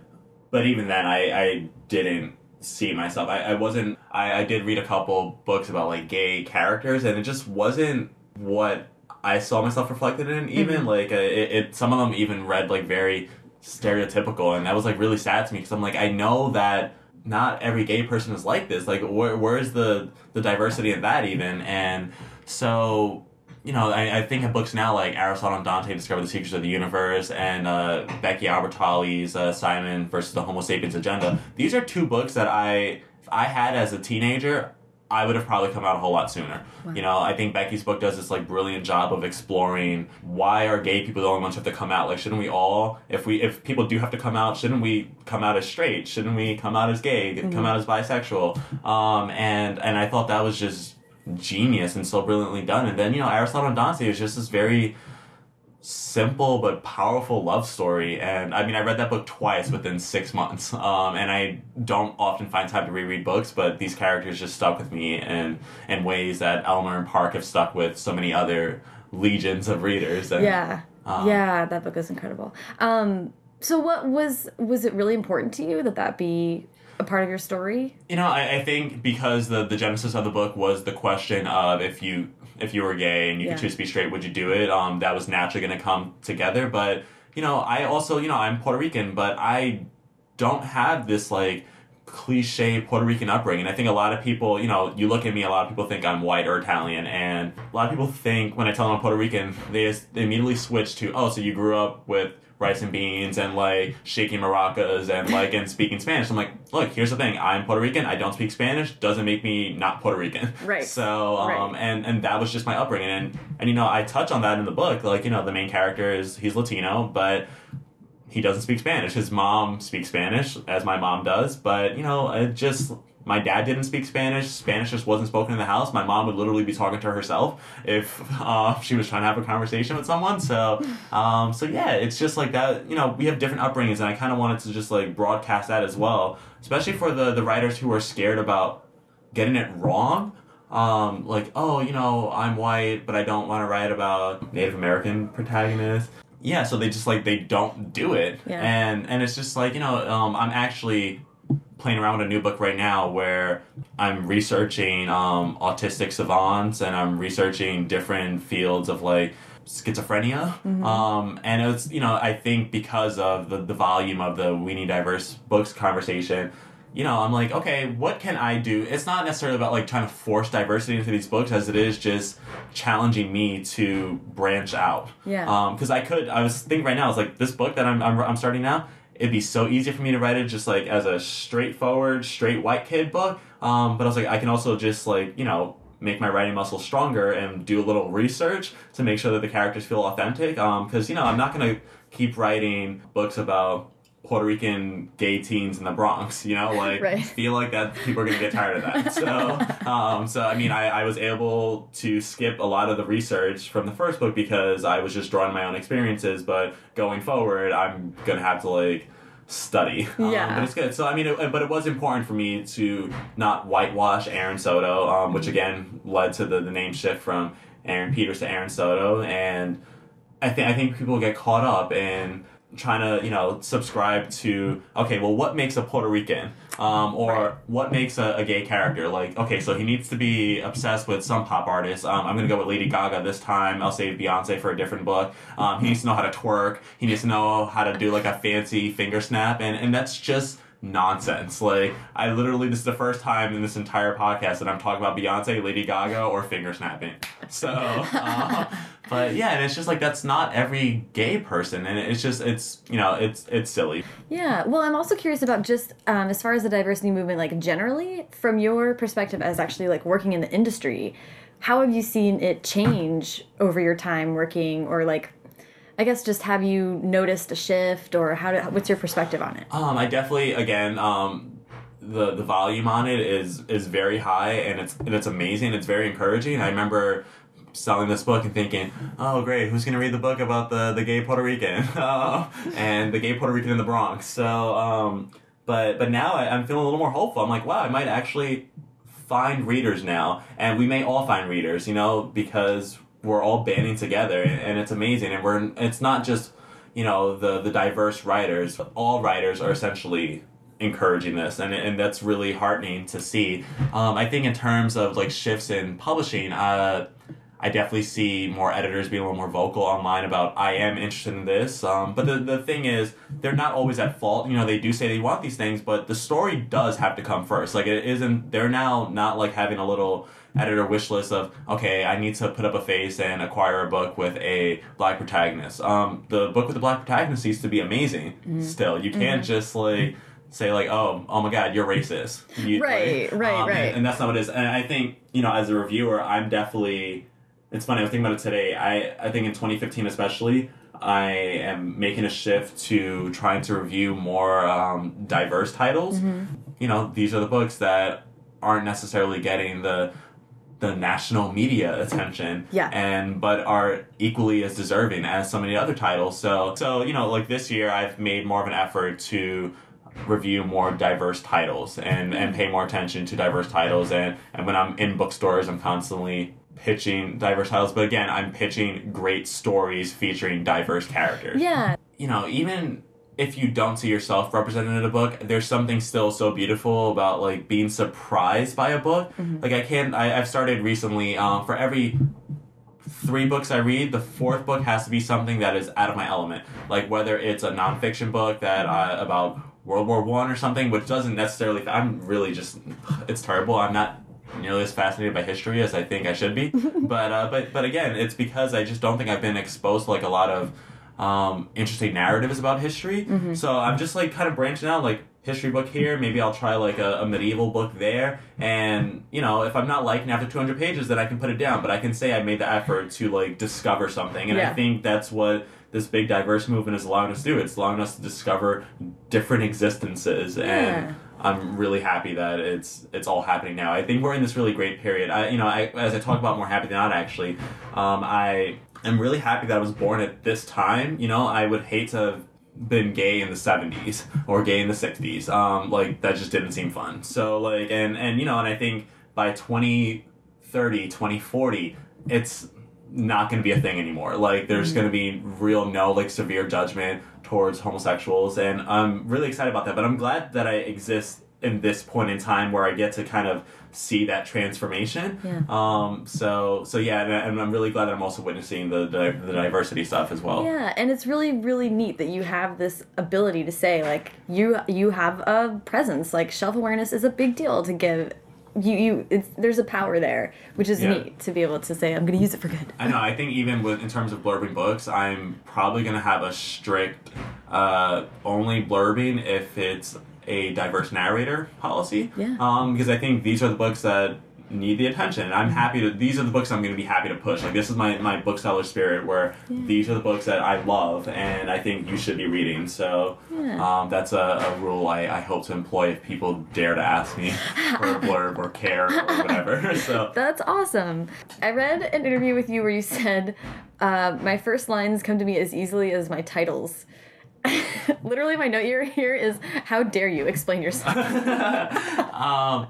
But even then, I, I didn't see myself. I, I wasn't. I, I did read a couple books about like gay characters, and it just wasn't what I saw myself reflected in. Even like uh, it, it, some of them even read like very stereotypical, and that was like really sad to me because I'm like, I know that not every gay person is like this. Like, where, where's the the diversity in that even? And so you know, I, I think of books now like Aristotle and Dante Discover the Secrets of the Universe and uh, Becky Albertalli's uh, Simon versus the Homo Sapiens Agenda. These are two books that I, I had as a teenager, I would have probably come out a whole lot sooner. You know, I think Becky's book does this like brilliant job of exploring why are gay people the only ones who have to come out? Like, shouldn't we all, if we, if people do have to come out, shouldn't we come out as straight? Shouldn't we come out as gay? Come out as bisexual? Um, and and I thought that was just genius and so brilliantly done. And then you know Aristotle and Dante is just this very simple but powerful love story. And I mean, I read that book twice within six months. Um, and I don't often find time to reread books, but these characters just stuck with me in, in ways that Eleanor and Park have stuck with so many other legions of readers. And, Yeah. Um, yeah, that book is incredible. Um, so what was was it really important to you that that be a part of your story? You know, I, I think because the the genesis of the book was the question of if you if you were gay and you Yeah. could choose to be straight, would you do it? Um, that was naturally going to come together. But you know, I also you know I'm Puerto Rican, but I don't have this like cliche Puerto Rican upbringing. I think a lot of people, you know, you look at me, a lot of people think I'm white or Italian, and a lot of people think when I tell them I'm Puerto Rican, they, just, they immediately switch to, oh, so you grew up with rice and beans and like shaking maracas and like and speaking Spanish. I'm like, look, here's the thing. I'm Puerto Rican. I don't speak Spanish. Doesn't make me not Puerto Rican. Right. So um Right. and and that was just my upbringing and and you know I touch on that in the book. Like you know the main character is he's Latino, but he doesn't speak Spanish. His mom speaks Spanish, as my mom does, but you know, it just my dad didn't speak Spanish. Spanish just wasn't spoken in the house. My mom would literally be talking to herself if uh, she was trying to have a conversation with someone. So, um, so yeah, it's just like that. You know, we have different upbringings, and I kind of wanted to just like broadcast that as well, especially for the the writers who are scared about getting it wrong. Um, like, oh, you know, I'm white, but I don't want to write about Native American protagonists. Yeah, so they just like they don't do it, Yeah. and and it's just like you know, um, I'm actually playing around with a new book right now where I'm researching um, autistic savants and I'm researching different fields of like schizophrenia. Um, and it's, you know, I think because of the, the volume of the We Need Diverse Books conversation, you know, I'm like, okay, what can I do? It's not necessarily about like trying to force diversity into these books as it is just challenging me to branch out. Yeah. Um, because I could, I was thinking right now, it's like this book that I'm, I'm, I'm starting now, it'd be so easy for me to write it just like as a straightforward, straight white kid book. Um, but I was like, I can also just like, you know, make my writing muscle stronger and do a little research to make sure that the characters feel authentic. Um, because, you know, I'm not going to keep writing books about Puerto Rican gay teens in the Bronx, you know, like Right. feel like that people are gonna get tired of that. So, um, so I mean, I, I was able to skip a lot of the research from the first book because I was just drawing my own experiences. But going forward, I'm gonna have to like study. Um, Yeah. but it's good. So I mean, it, but it was important for me to not whitewash Aaron Soto, um, which again led to the, the name shift from Aaron Peters to Aaron Soto, and I think I think people get caught up in trying to you know subscribe to okay well what makes a Puerto Rican? Um, or Right. what makes a, a gay character? Like okay so he needs to be obsessed with some pop artist. Um, I'm gonna go with Lady Gaga this time. I'll save Beyonce for a different book. Um, he needs to know how to twerk. He needs to know how to do like a fancy finger snap. And and that's just nonsense. Like I literally this is the first time in this entire podcast that I'm talking about Beyonce Lady Gaga or finger snapping. So uh, but yeah and it's just like that's not every gay person and it's just it's you know it's it's silly Yeah. Well, I'm also curious about just um, as far as the diversity movement, like generally, from your perspective as actually like working in the industry, how have you seen it change over your time working, or like, I guess just have you noticed a shift, or how? Do, what's your perspective on it? Um, I definitely again um, the the volume on it is is very high and it's and it's amazing. It's very encouraging. I remember selling this book and thinking, oh great, who's gonna read the book about the the gay Puerto Rican uh, and the gay Puerto Rican in the Bronx? So, um, but but now I, I'm feeling a little more hopeful. I'm like, wow, I might actually find readers now, and we may all find readers, you know, because we're all banding together, and it's amazing. And we're it's not just you know the the diverse writers. But all writers are essentially encouraging this, and and that's really heartening to see. Um, I think in terms of like shifts in publishing, uh, I definitely see more editors being a little more vocal online about I am interested in this. Um, but the the thing is, they're not always at fault. You know, they do say they want these things, but the story does have to come first. Like it isn't. They're now not like having a little editor wish list of okay, I need to put up a face and acquire a book with a black protagonist. Um, the book with the black protagonist needs to be amazing. Still, you can't just like say like oh oh my god you're racist You- Right, right, um, right. and, and that's not what it is and i think you know as a reviewer i'm definitely it's funny i was thinking about it today i i think in 2015 especially i am making a shift to trying to review more um, diverse titles Mm-hmm. you know these are the books that aren't necessarily getting the the national media attention Yeah. and but are equally as deserving as so many other titles so so you know like this year i've made more of an effort to review more diverse titles and and pay more attention to diverse titles and and when i'm in bookstores i'm constantly pitching diverse titles but again i'm pitching great stories featuring diverse characters Yeah. you know, even if you don't see yourself represented in a book, there's something still so beautiful about like being surprised by a book. Like I can't. I, I've started recently. Um, for every three books I read, the fourth book has to be something that is out of my element. Like whether it's a nonfiction book that uh, about World War One or something, which doesn't necessarily. I'm really just. It's terrible. I'm not nearly as fascinated by history as I think I should be. but uh, but but again, it's because I just don't think I've been exposed to like a lot of um, interesting narratives about history. So I'm just like kind of branching out, like history book here. Maybe I'll try like a, a medieval book there. And you know, if I'm not liking after 200 pages, then I can put it down. But I can say I made the effort to like discover something, and I think that's what this big diverse movement is allowing us to do. It's allowing us to discover different existences Yeah. and. I'm really happy that it's it's all happening now. I think we're in this really great period. I you know I, as I talk about more happy than not actually, um, I am really happy that I was born at this time. You know I would hate to have been gay in the 70s or gay in the 60s. Um, like that just didn't seem fun. So like and and you know and I think by 2030, 2040, it's not going to be a thing anymore. Like there's going to be real no like severe judgment towards homosexuals and I'm really excited about that. But I'm glad that I exist in this point in time where I get to kind of see that transformation. Yeah. Um so so yeah and, and I'm really glad that I'm also witnessing the the, the diversity stuff as well. Yeah, and it's really really neat that you have this ability to say like you you have a presence. Like shelf awareness is a big deal to give you you it's there's a power there, which is Yeah. neat to be able to say I'm going to use it for good. I know. I think even with in terms of blurbing books, I'm probably gonna have a strict uh, only blurbing if it's a diverse narrator policy. Yeah. Um, because I think these are the books that need the attention, and I'm happy to. These are the books I'm gonna be happy to push. Like this is my my bookseller spirit, where these are the books that I love, and I think you should be reading. So. Yeah. Um, that's a, a rule I, I hope to employ if people dare to ask me for a blurb or care or whatever. so That's awesome. I read an interview with you where you said, uh, "My first lines come to me as easily as my titles." Literally, my note here here is, "How dare you explain yourself?" um,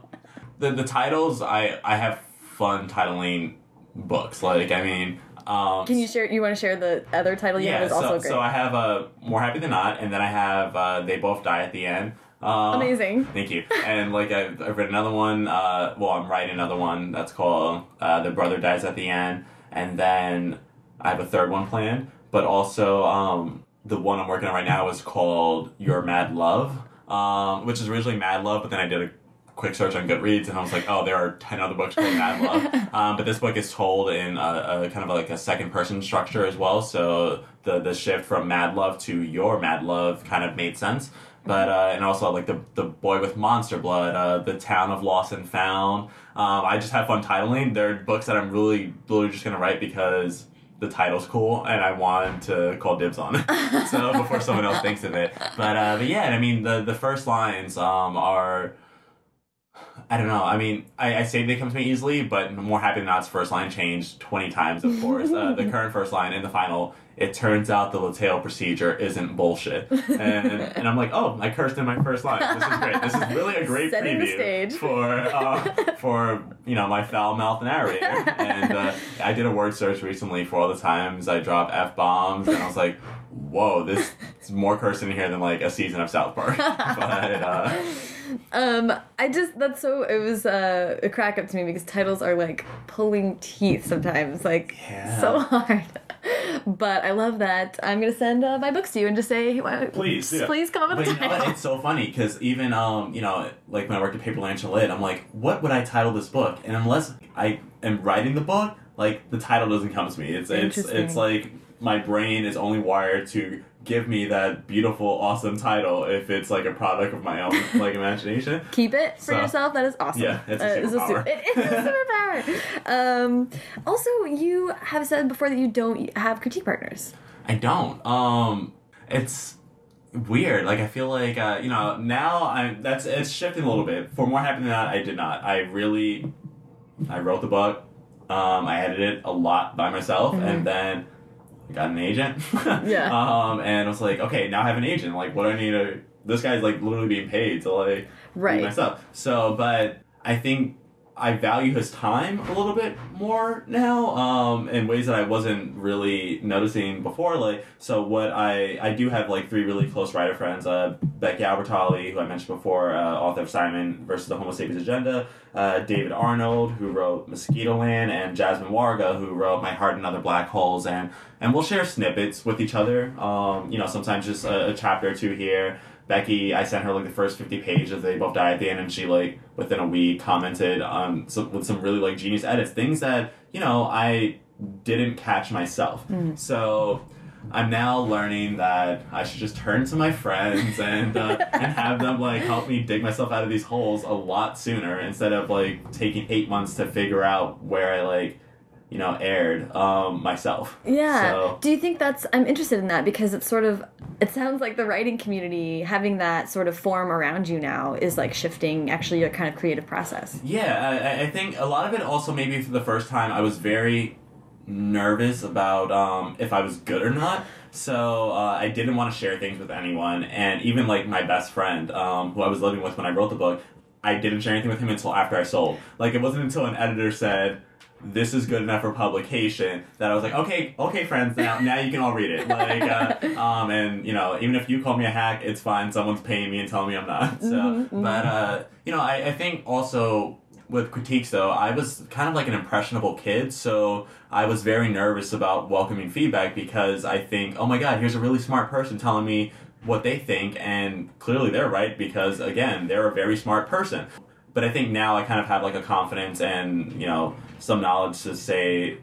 the the titles I I have fun titling books. Like I mean, um, Can you share? You want to share the other title you yeah. have? Is So, also great. so I have uh, more happy than not, and then I have uh, they both die at the end. Um, Amazing. Thank you. And like I've, I've read another one. Uh, well, I'm writing another one that's called uh, "The Brother Dies at the End," and then I have a third one planned. But also, um, the one I'm working on right now is called "Your Mad Love," um, which is originally Mad Love, but then I did a quick search on Goodreads, and I was like, oh, there are ten other books called Mad Love. um, but this book is told in a, a kind of like a second person structure as well. So the the shift from Mad Love to Your Mad Love kind of made sense. But uh, and also like the the boy with monster blood, uh, the town of lost and found. Um, I just have fun titling. They're books that I'm really really just gonna write because the title's cool and I want to call dibs on it. so before someone else thinks of it. But uh, but yeah, I mean the the first lines um, are. I don't know. I mean, I, I say they come to me easily, but more happy than not's first line changed 20 times, of course. uh, the current first line in the final, it turns out the Leteo procedure isn't bullshit. And, and I'm like, oh, I cursed in my first line. This is great. This is really a great Setting preview for uh, for you know my foul mouth narrator. And uh, I did a word search recently for all the times I drop f bombs, and I was like, whoa, this is more cursing in here than like a season of South Park. but uh, Um, I just that's so it was uh, a crack up to me because titles are like pulling teeth sometimes, like Yeah. so hard. But I love that. I'm gonna send uh, my books to you and just say, why- Please, yeah. please come up with But a you know? It's so funny because even um, you know, like when I worked at Paper Lantern Lit, I'm like, what would I title this book? And unless I am writing the book, like the title doesn't come to me. It's it's it's like my brain is only wired to give me that beautiful, awesome title if it's like a product of my own like imagination. Keep it for So- yourself. That is awesome. Yeah, it's a Uh, su- superpower. it is a superpower. um, also, you have said before that you don't have critique partners. I don't. Um, it's weird. Like I feel like uh, you know now I'm that's it's shifting a little bit. For more happy than that, I did not. I really I wrote the book. Um, I edited it a lot by myself, and then I got an agent. Yeah. Um, and I was like, okay, now I have an agent. Like, what do I need to? This guy's like literally being paid to like Right. do my stuff. So, but I think I value his time a little bit more now, um, in ways that I wasn't really noticing before. Like, so what I I do have like three really close writer friends: uh, Becky Albertalli, who I mentioned before, uh, author of Simon versus the Homo Sapiens Agenda, uh, David Arnold, who wrote Mosquitoland, and Jasmine Warga, who wrote My Heart and Other Black Holes, and and we'll share snippets with each other. Um, you know, sometimes just a, a chapter or two here. Becky, I sent her like the first fifty pages. They both died at the end, and she like within a week commented on some, with some really like genius edits, things that you know I didn't catch myself. So I'm now learning that I should just turn to my friends and uh, and have them like help me dig myself out of these holes a lot sooner instead of like taking eight months to figure out where I like you know aired um, myself. Yeah. So, Do you think that's I'm interested in that because it's sort of it sounds like the writing community having that sort of form around you now is like shifting actually your kind of creative process. Yeah, I, I- think a lot of it also maybe for the first time I was very nervous about um, if I was good or not. So uh, I didn't want to share things with anyone, and even like my best friend, um, who I was living with when I wrote the book, I didn't share anything with him until after I sold. Like it wasn't until an editor said. This is good enough for publication. That I was like, okay, okay, friends, now now you can all read it. Like, uh, um, and you know, even if you call me a hack, it's fine. Someone's paying me and telling me I'm not. So, but uh, you know, I, I think also with critiques though i was kind of like an impressionable kid so i was very nervous about welcoming feedback because i think oh my god here's a really smart person telling me what they think and clearly they're right because again they're a very smart person but i think now i kind of have like a confidence and you know some knowledge to say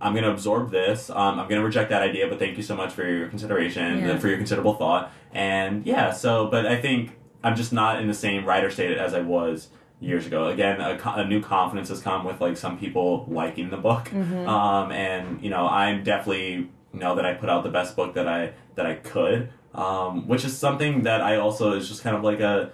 I'm going to absorb this. Um, I'm going to reject that idea, but thank you so much for your consideration, Yeah. for your considerable thought. And yeah, so, but I think I'm just not in the same writer state as I was years ago. Again, a, a new confidence has come with like some people liking the book. Um, and, you know, I'm definitely know that I put out the best book that I, that I could. Um, which is something that I also is just kind of like a,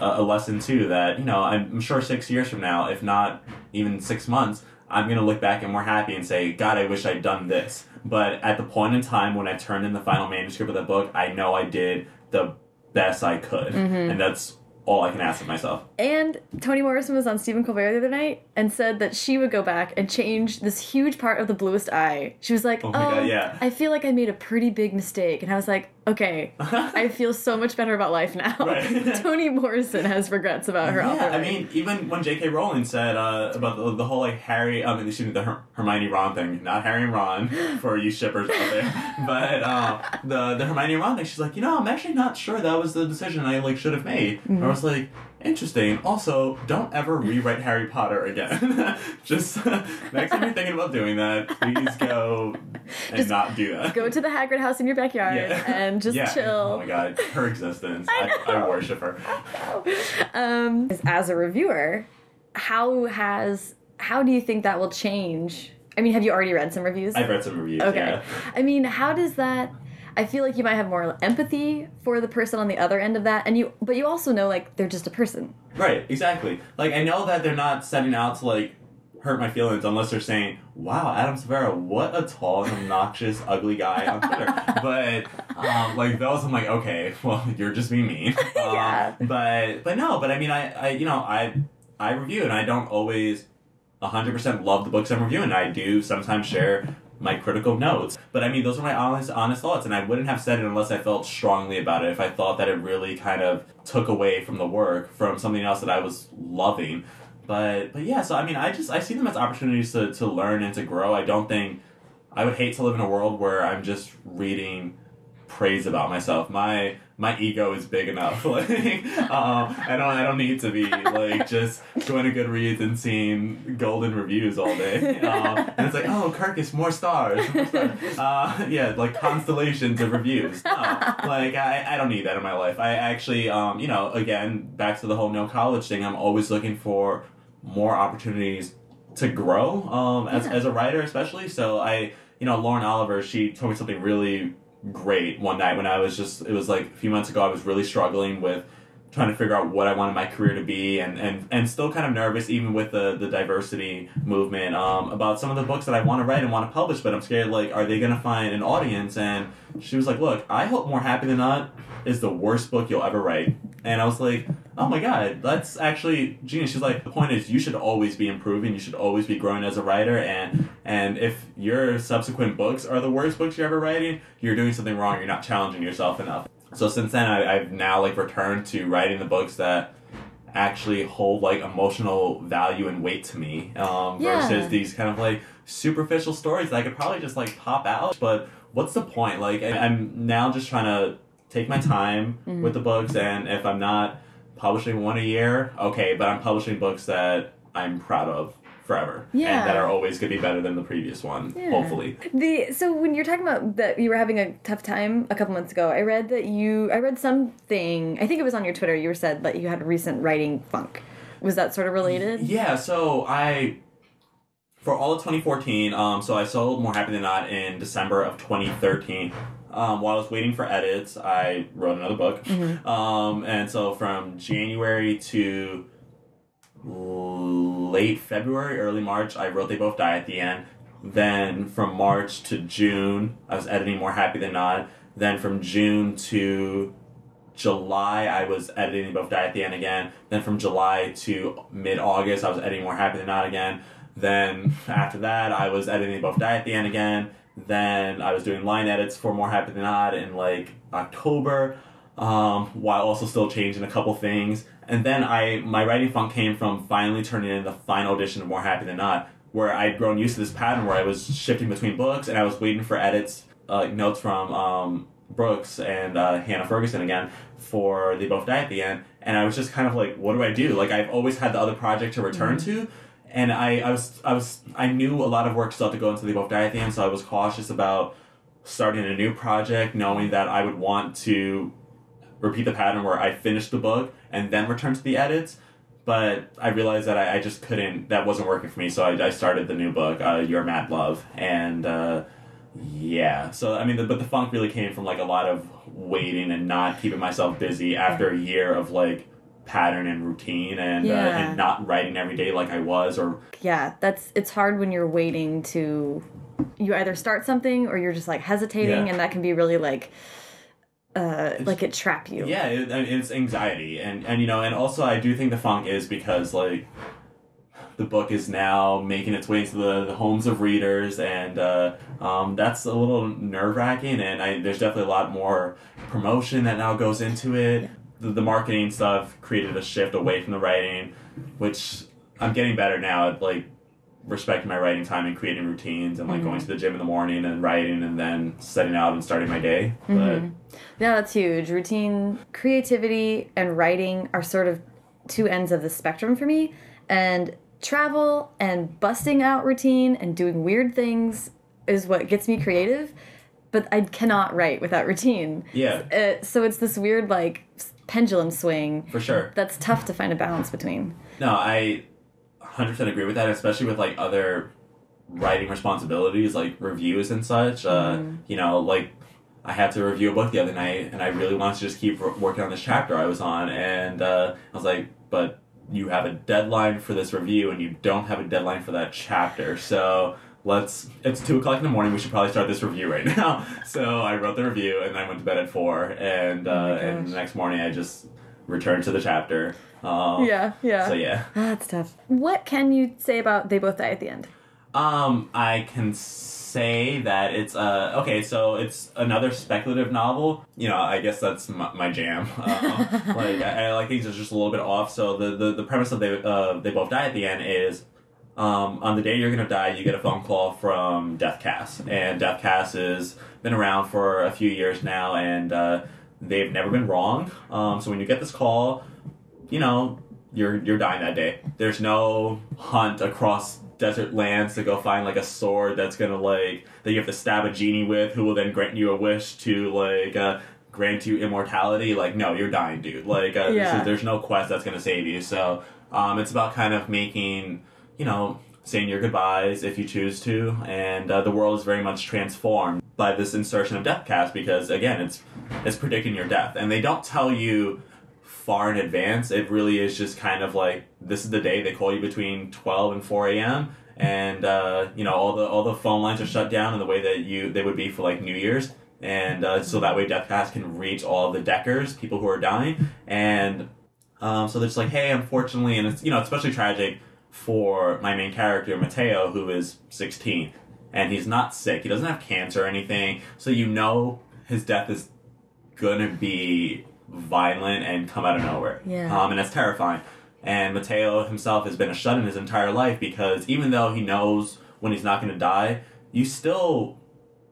a a lesson too that you know I'm sure six years from now, if not even six months, I'm gonna look back and more happy and say, God, I wish I'd done this. But at the point in time when I turned in the final manuscript of the book, I know I did the best I could, mm-hmm. and that's all I can ask of myself. And Toni Morrison was on Stephen Colbert the other night and said that she would go back and change this huge part of the bluest eye. She was like, Oh "Oh, my God, oh, yeah. I feel like I made a pretty big mistake." And I was like, "Okay, I feel so much better about life now." Right. Toni Morrison has regrets about her. Yeah, I mean, even when J.K. Rowling said uh, about the, the whole like Harry, I um, excuse me, the Her- Hermione Ron thing, not Harry and Ron for you shippers out there, but um, the the Hermione Ron thing, she's like, you know, I'm actually not sure that was the decision I like should have made. Mm-hmm. I was like, interesting. Also, don't ever rewrite Harry Potter again. Just next time you're thinking about doing that, please go and Just not do that. go to the Hagrid house in your backyard and just yeah. chill. Oh my god, her existence. I, I worship her. um, as a reviewer, how has how do you think that will change? I mean, have you already read some reviews? I've read some reviews. okay. Yeah. I mean, how does that? I feel like you might have more empathy for the person on the other end of that, and you, but you also know like they're just a person. Right, exactly. Like I know that they're not setting out to like hurt my feelings unless they're saying, "Wow, Adam Silvera, what a tall, and obnoxious, ugly guy on Twitter." but um, like those, I'm like, okay, well, you're just being mean. Um, Yeah. But but no, but I mean, I, I you know I I review and I don't always 100% love the books I'm reviewing. I do sometimes share my critical notes. But I mean, those are my honest, honest thoughts, and I wouldn't have said it unless I felt strongly about it. If I thought that it really kind of took away from the work, from something else that I was loving. But but yeah, so I mean, I just I see them as opportunities to to learn and to grow. I don't think I would hate to live in a world where I'm just reading praise about myself. My my ego is big enough. Like um, I don't I don't need to be like just going to Goodreads and seeing golden reviews all day. Um, and it's like, oh, Kirkus, more stars. More stars. Uh, yeah, like constellations of reviews. No, like I, I don't need that in my life. I actually, um, you know, again, back to the whole no college thing. I'm always looking for more opportunities to grow um, as, Yeah. as a writer, especially. So I, you know, Lauren Oliver, she told me something really great one night when I was just, it was like a few months ago, I was really struggling with trying to figure out what I wanted my career to be, and and and still kind of nervous even with the the diversity movement um, about some of the books that I want to write and want to publish, but I'm scared like are they gonna find an audience? And she was like, look, I hope More Happy Than Not is the worst book you'll ever write, and I was like, oh my god, that's actually genius. She's like, the point is you should always be improving, you should always be growing as a writer, and and if your subsequent books are the worst books you're ever writing, you're doing something wrong. You're not challenging yourself enough. So since then, I, I've now like returned to writing the books that actually hold like emotional value and weight to me um, Yeah. versus these kind of like superficial stories that I could probably just like pop out. But what's the point? Like I- I'm now just trying to take my time with the books, and if I'm not publishing one a year, okay, but I'm publishing books that I'm proud of forever Yeah. and that are always going to be better than the previous one, Yeah. hopefully. The so when you're talking about that you were having a tough time a couple months ago, I read that you I read something I think it was on your Twitter. You said that you had recent writing funk. Was that sort of related? Yeah, so I for all of 2014, um, so I sold More Happy Than Not in December of 2013. Um, while I was waiting for edits, I wrote another book. Um, and so from January to late February, early March, I wrote They Both Die at the end. Then from March to June, I was editing More Happy Than Not. Then from June to July, I was editing They Both Die at the end again. Then from July to mid August, I was editing More Happy Than Not again. Then after that, I was editing They Both Die at the end again. Then I was doing line edits for More Happy Than Not in like October, um, while also still changing a couple things. And then I my writing funk came from finally turning in the final edition of More Happy Than Not, where I'd grown used to this pattern where I was shifting between books and I was waiting for edits, uh, like notes from um, Brooks and uh, Hannah Ferguson again for They Both Die at the end. And I was just kind of like, what do I do? Like I've always had the other project to return to. And I, I was I was I knew a lot of work still had to go into the the end, so I was cautious about starting a new project, knowing that I would want to repeat the pattern where I finish the book and then return to the edits. But I realized that I, I just couldn't, that wasn't working for me. So I, I started the new book, uh, Your Mad Love. And uh, yeah, so I mean, the, but the funk really came from like a lot of waiting and not keeping myself busy after a year of like pattern and routine and, uh, and not writing every day like I was or Yeah, that's it's hard when you're waiting to you either start something or you're just like hesitating Yeah. and that can be really like uh like it trap you. Yeah, it, it's anxiety, and and you know, and also I do think the funk is because like the book is now making its way into the, the homes of readers, and uh, um, that's a little nerve wracking. And I, there's definitely a lot more promotion that now goes into it. The, the marketing stuff created a shift away from the writing, which I'm getting better now at like respecting my writing time and creating routines and like going to the gym in the morning and writing and then setting out and starting my day. But Yeah, that's huge. Routine, creativity, and writing are sort of two ends of the spectrum for me. And travel and busting out routine and doing weird things is what gets me creative. But I cannot write without routine. yeah, Uh, so it's this weird, like, pendulum swing for sure. that's tough to find a balance between. No, I 100% agree with that, especially with like other writing responsibilities like reviews and such. Uh, you know, like I had to review a book the other night and I really wanted to just keep working on this chapter I was on. And uh, I was like, but you have a deadline for this review and you don't have a deadline for that chapter. So let's, it's two o'clock in the morning. We should probably start this review right now. so I wrote the review and I went to bed at four. And, uh, my and the next morning I just returned to the chapter. Um, Yeah, yeah. So yeah. Ah, That's tough. What can you say about They Both Die at the End? Um, I can say that it's uh okay. So it's another speculative novel. You know, I guess that's my, my jam. Um, like I, I like things that's just a little bit off. So the the, the premise of they uh they both die at the end is. Um, on the day you're gonna die, you get a phone call from Deathcast, and Deathcast has been around for a few years now, and uh, they've never been wrong. Um, so when you get this call, you know, you're you're dying that day. There's no hunt across desert lands to go find like a sword that's gonna like that you have to stab a genie with, who will then grant you a wish to like uh, grant you immortality. Like, no, you're dying, dude. Like, uh, Yeah. is, there's no quest that's gonna save you. So, um, it's about kind of making, you know, saying your goodbyes if you choose to, and uh, the world is very much transformed by this insertion of Deathcast because again, it's it's predicting your death, and they don't tell you far in advance. It really is just kind of like this is the day they call you between twelve and four a.m. and uh, you know all the all the phone lines are shut down in the way that you they would be for like New Year's, and uh, so that way Death can reach all the deckers, people who are dying, and um, so they're just like, hey, unfortunately, and it's you know especially tragic for my main character Mateo, who is sixteen, and he's not sick. He doesn't have cancer or anything, so you know his death is gonna be violent and come out of nowhere. Yeah. Um, and that's terrifying. And Mateo himself has been a shut in his entire life because even though he knows when he's not gonna die, you still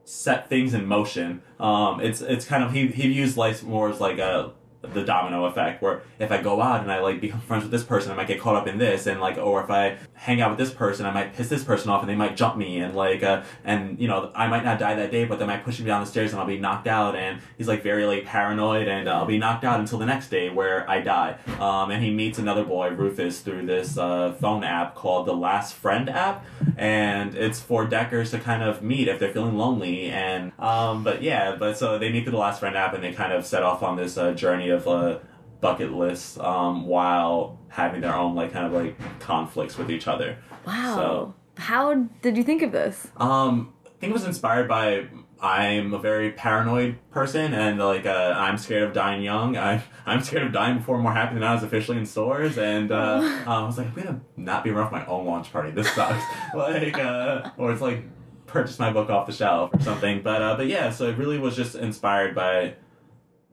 set things in motion. Um, it's it's kind of he he views life more as like a the domino effect where if I go out and I like become friends with this person, I might get caught up in this, and like, or if I hang out with this person, I might piss this person off, and they might jump me, and like, uh, and you know, I might not die that day, but they might push me down the stairs, and I'll be knocked out, and he's like very like paranoid, and uh, I'll be knocked out until the next day where I die. Um, and he meets another boy, Rufus, through this uh, phone app called the Last Friend app, and it's for Deckers to kind of meet if they're feeling lonely, and um, but yeah, but so they meet through the Last Friend app, and they kind of set off on this uh, journey of uh, bucket lists um, while having their own like kind of like conflicts with each other. Wow. So How did you think of this? um, I think it was inspired by I'm a very paranoid person and like uh, I'm scared of dying young. I I'm scared of dying before more happy than I was officially in stores and uh, um, I was like I'm gonna not be around for my own launch party. This sucks. like uh, or it's like purchase my book off the shelf or something. But uh, but yeah, so it really was just inspired by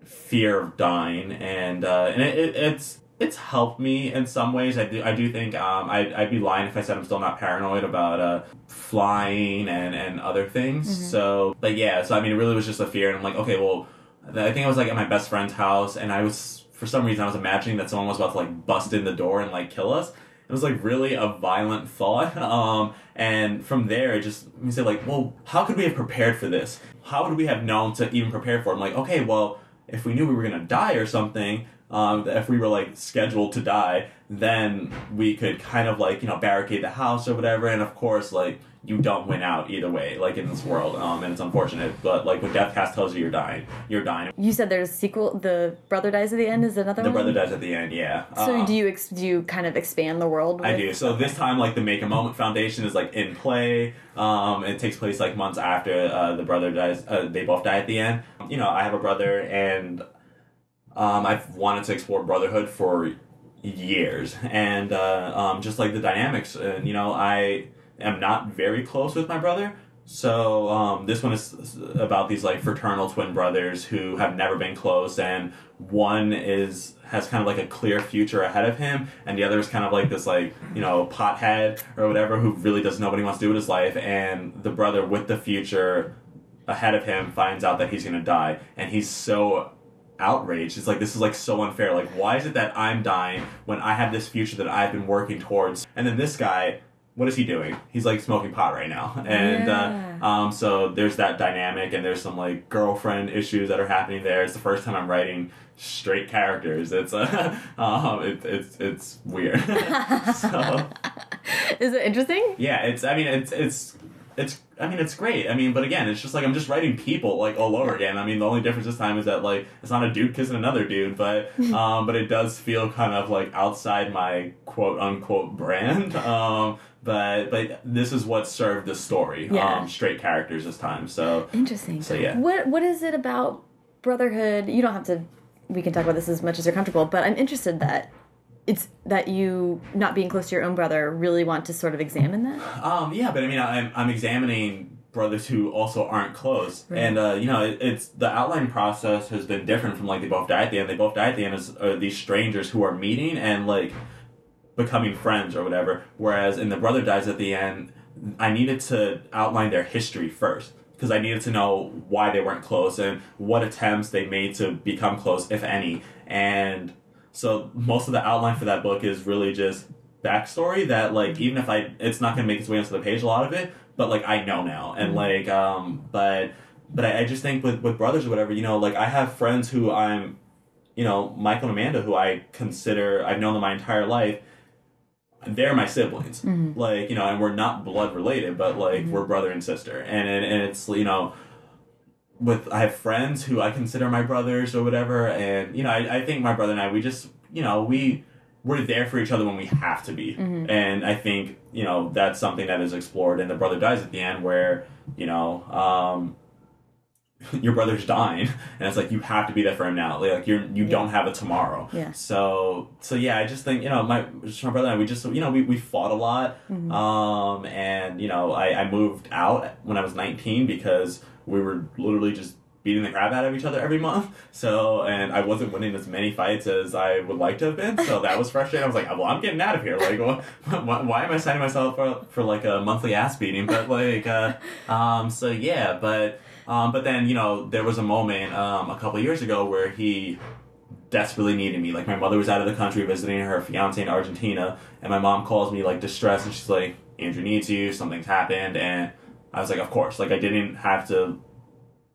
fear of dying and uh, and it, it, it's it's helped me in some ways. I do I do think um, I'd, I'd be lying if I said I'm still not paranoid about uh, flying and, and other things. So but yeah, so I mean it really was just a fear and I'm like okay well I think I was like at my best friend's house and I was for some reason I was imagining that someone was about to like bust in the door and like kill us. It was like really a violent thought. Um, and from there, it just we said like, well, how could we have prepared for this? How would we have known to even prepare for it? I'm like, okay, well, if we knew we were gonna die or something, um, if we were like scheduled to die, then we could kind of like you know barricade the house or whatever. And of course, like you don't win out either way, like in this world, um, and it's unfortunate. But like when Death Cast tells you you're dying, you're dying. You said there's a sequel. The brother dies at the end. Is another The one? brother dies at the end, yeah. So Um, do you ex- do you kind of expand the world? I do. So this time, like the Make a Moment Foundation is like in play. Um, it takes place like months after uh, the brother dies. Uh, they both die at the end. You know, I have a brother, and um, I've wanted to explore brotherhood for years, and uh, um, just like the dynamics. And you know, I am not very close with my brother. So um, this one is about these like fraternal twin brothers who have never been close, and one is has kind of like a clear future ahead of him, and the other is kind of like this like you know pothead or whatever who really doesn't know what he wants to do with his life, and the brother with the future ahead of him finds out that he's gonna die, and he's so outraged. It's like this is like so unfair. Like why is it that I'm dying when I have this future that I've been working towards, and then this guy. What is he doing? He's like smoking pot right now, and Yeah. uh, um, so there's that dynamic, and there's some like girlfriend issues that are happening there. It's the first time I'm writing straight characters. It's uh, um, it, it's it's weird. so Is it interesting? yeah, it's I mean it's it's it's I mean it's great. I mean, but again, it's just like I'm just writing people like all over again. I mean, the only difference this time is that like it's not a dude kissing another dude, but um, but it does feel kind of like outside my quote unquote brand. Um, but but this is what served the story. Yeah. Um, straight characters this time. So Interesting. So, yeah. What What is it about brotherhood? You don't have to. We can talk about this as much as you're comfortable, but I'm interested that it's that you not being close to your own brother really want to sort of examine that. Um, yeah, but I mean, I'm, I'm examining brothers who also aren't close, Right. and uh, you know, it, it's the outline process has been different from like they both die at the end. They both die at the end as are these strangers who are meeting and like becoming friends or whatever. Whereas in the brother dies at the end, I needed to outline their history first because I needed to know why they weren't close and what attempts they made to become close, if any. And so most of the outline for that book is really just backstory that like even if I it's not gonna make its way onto the page a lot of it, but like I know now. And mm-hmm. like um but but I, I just think with with brothers or whatever, you know, like I have friends who I'm you know, Michael and Amanda who I consider I've known them my entire life. They're my siblings, mm-hmm. like you know, and we're not blood related, but like mm-hmm. we're brother and sister, and and, and it's you know, with I have friends who I consider my brothers or whatever, and you know, I, I think my brother and I, we just, you know, we we're there for each other when we have to be, and I think you know that's something that is explored in the brother dies at the end, where you know. um your brother's dying and it's like you have to be there for him now like you're you don't have a tomorrow Yeah. so so yeah i just think you know my just my brother and i we just you know we, we fought a lot Mm-hmm. um and you know I, I moved out when i was 19 because we were literally just beating the crap out of each other every month. So and i wasn't winning as many fights as i would like to have been. So that was frustrating. I was like well i'm getting out of here. Like wh- why, why am i signing myself for, for like a monthly ass beating? But like uh um so yeah but um, but then, you know, there was a moment um, a couple years ago where he desperately needed me. Like, my mother was out of the country visiting her fiance in Argentina, and my mom calls me, like, distressed, and she's like, Andrew needs you, something's happened. And I was like, of course. Like, I didn't have to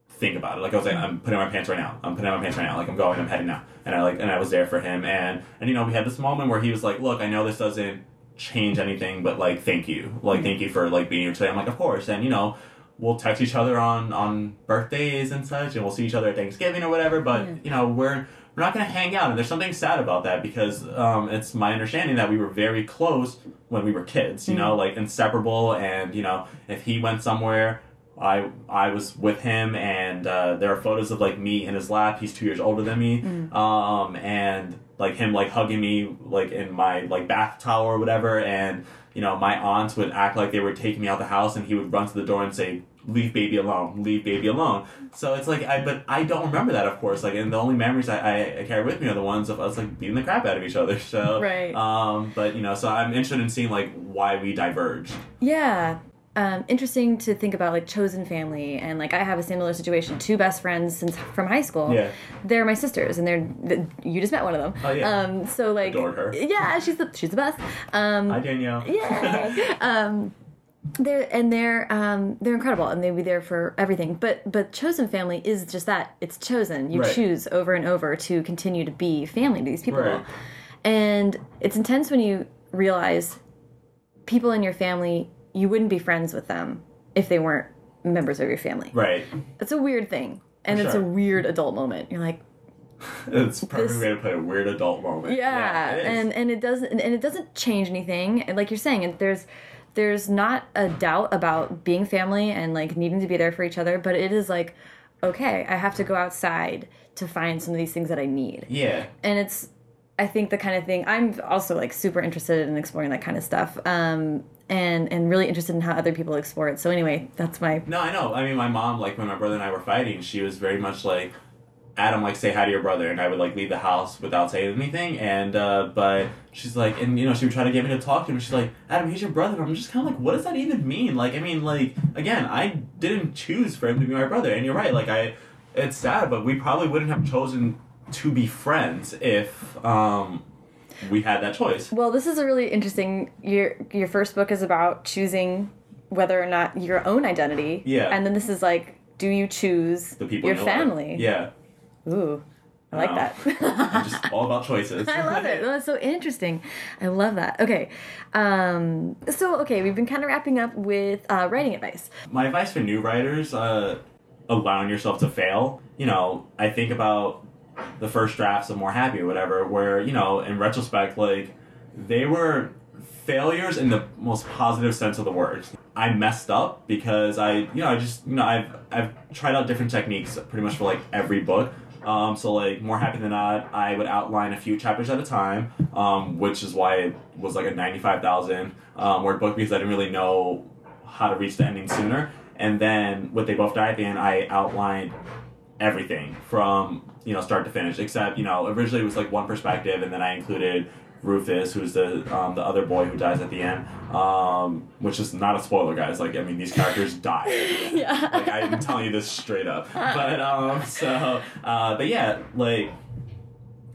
think about it. Like, I was like, I'm putting on my pants right now. I'm putting on my pants right now. Like, I'm going, I'm heading now. And I, like, and I was there for him. And, and, you know, we had this moment where he was like, look, I know this doesn't change anything, but, like, thank you. Like, thank you for, like, being here today. I'm like, of course. And, you know, we'll text each other on on birthdays and such, and we'll see each other at Thanksgiving or whatever. But Yeah. you know, we're we're not gonna hang out, and there's something sad about that because um, it's my understanding that we were very close when we were kids. You know, like inseparable, and you know, if he went somewhere. I I was with him, and uh, there are photos of like me in his lap. He's two years older than me, um, and like him like hugging me like in my like bath towel or whatever. And you know, my aunts would act like they were taking me out of the house, and he would run to the door and say, "Leave baby alone, leave baby alone." So it's like I, but I don't remember that, of course. Like, and the only memories I, I, I carry with me are the ones of us like beating the crap out of each other. So Right. Um, but you know, so I'm interested in seeing like why we diverged. Yeah. Um, interesting to think about like chosen family and like I have a similar situation. Two best friends since from high school. Yeah. They're my sisters and they're th- you just met one of them. Oh, yeah. Um, so like Adored her. Yeah, she's the she's the best. Um, Hi, Danielle. yeah. um, they're and they're um, they're incredible and they'll be there for everything. But but chosen family is just that. It's chosen. You Right. choose over and over to continue to be family to these people. Right. And it's intense when you realize people in your family you wouldn't be friends with them if they weren't members of your family. Right. It's a weird thing. And it's a weird adult moment. You're like, It's perfect This- way to play a weird adult moment. yeah, it is. and and it doesn't and it doesn't change anything like you're saying and there's there's not a doubt about being family and like needing to be there for each other but it is like okay i have to go outside to find some of these things that i need yeah. and it's i think the kind of thing i'm also like super interested in exploring that kind of stuff um and and really interested in how other people explore it so anyway that's my No, I know. I mean, my mom, like when my brother and I were fighting, she was very much like, Adam, like say hi to your brother, and I would like leave the house without saying anything. And uh, but she's like, and you know, she would try to get me to talk to him. She's like, Adam, he's your brother. And I'm just kind of like, what does that even mean? Like, I mean, like again, I didn't choose for him to be my brother, and you're right. Like, I, it's sad, but we probably wouldn't have chosen to be friends if um we had that choice. Well, this is a really interesting. Your your first book is about choosing whether or not your own identity. Yeah. And then this is like, do you choose The people your in life. family? Yeah, Ooh, I like Wow. that. just all about choices. I love it. That's so interesting. I love that. Okay. Um, so okay, we've been kind of wrapping up with uh, writing advice. my advice for new writers uh, allowing yourself to fail you know i think about the first drafts of more happy or whatever where you know in retrospect like they were failures in the most positive sense of the word i messed up because i you know i just you know i've i've tried out different techniques pretty much for like every book um, so like more happy than not, I would outline a few chapters at a time, um, which is why it was like a ninety-five thousand um, word book because I didn't really know how to reach the ending sooner. And then with They Both Die at the end, I outlined everything from you know start to finish, except you know originally it was like one perspective, and then I included Rufus, who's the um, the other boy who dies at the end, um, which is not a spoiler, guys. Like I mean, these characters die. Yeah. like I'm telling you this straight up. But um, so uh, but yeah, like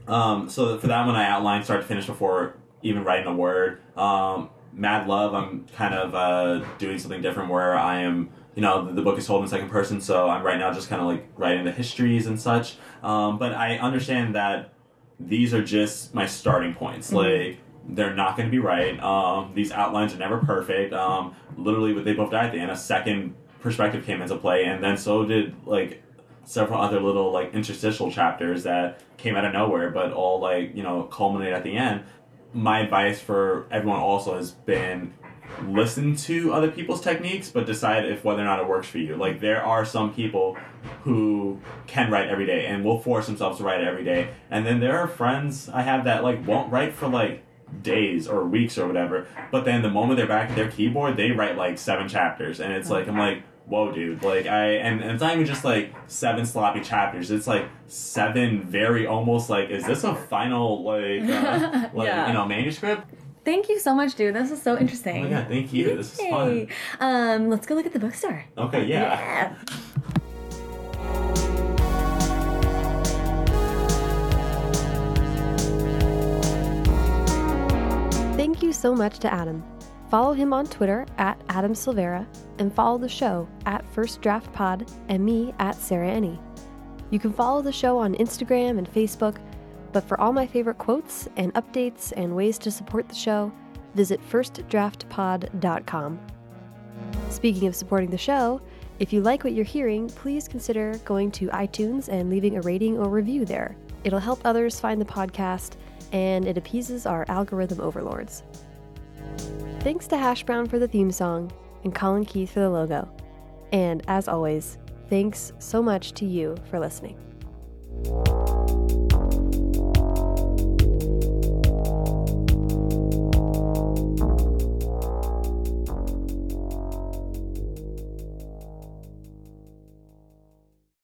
um, so for that one, I outlined start to finish before even writing a word. Um, Mad Love, I'm kind of uh, doing something different where I am, you know, the, the book is told in second person, so I'm right now just kind of like writing the histories and such. Um, but I understand that these are just my starting points. Like, they're not going to be right. Um, these outlines are never perfect. Um, literally, what they both died at the end, a second perspective came into play, and then so did like several other little like interstitial chapters that came out of nowhere, but all like you know culminate at the end. My advice for everyone also has been listen to other people's techniques, but decide if whether or not it works for you. Like there are some people who can write every day and will force themselves to write every day, and then there are friends I have that like won't write for like days or weeks or whatever. But then the moment they're back at their keyboard, they write like seven chapters, and it's like I'm like, whoa, dude! Like I and, and it's not even just like seven sloppy chapters. It's like seven very almost like is this a final like uh, like Yeah. you know manuscript? Thank you so much, dude. This is so interesting. Oh my god, thank you. This is fun. Um, let's go look at the bookstore. Okay, yeah. Thank you so much to Adam. Follow him on Twitter at Adam Silvera and follow the show at First Draft Pod and me at Sarah Enni. You can follow the show on Instagram and Facebook, but for all my favorite quotes and updates and ways to support the show, visit firstdraftpod.com. Speaking of supporting the show, if you like what you're hearing, please consider going to iTunes and leaving a rating or review there. It'll help others find the podcast and it appeases our algorithm overlords. Thanks to Hash Brown for the theme song and Colin Keith for the logo. And as always, thanks so much to you for listening.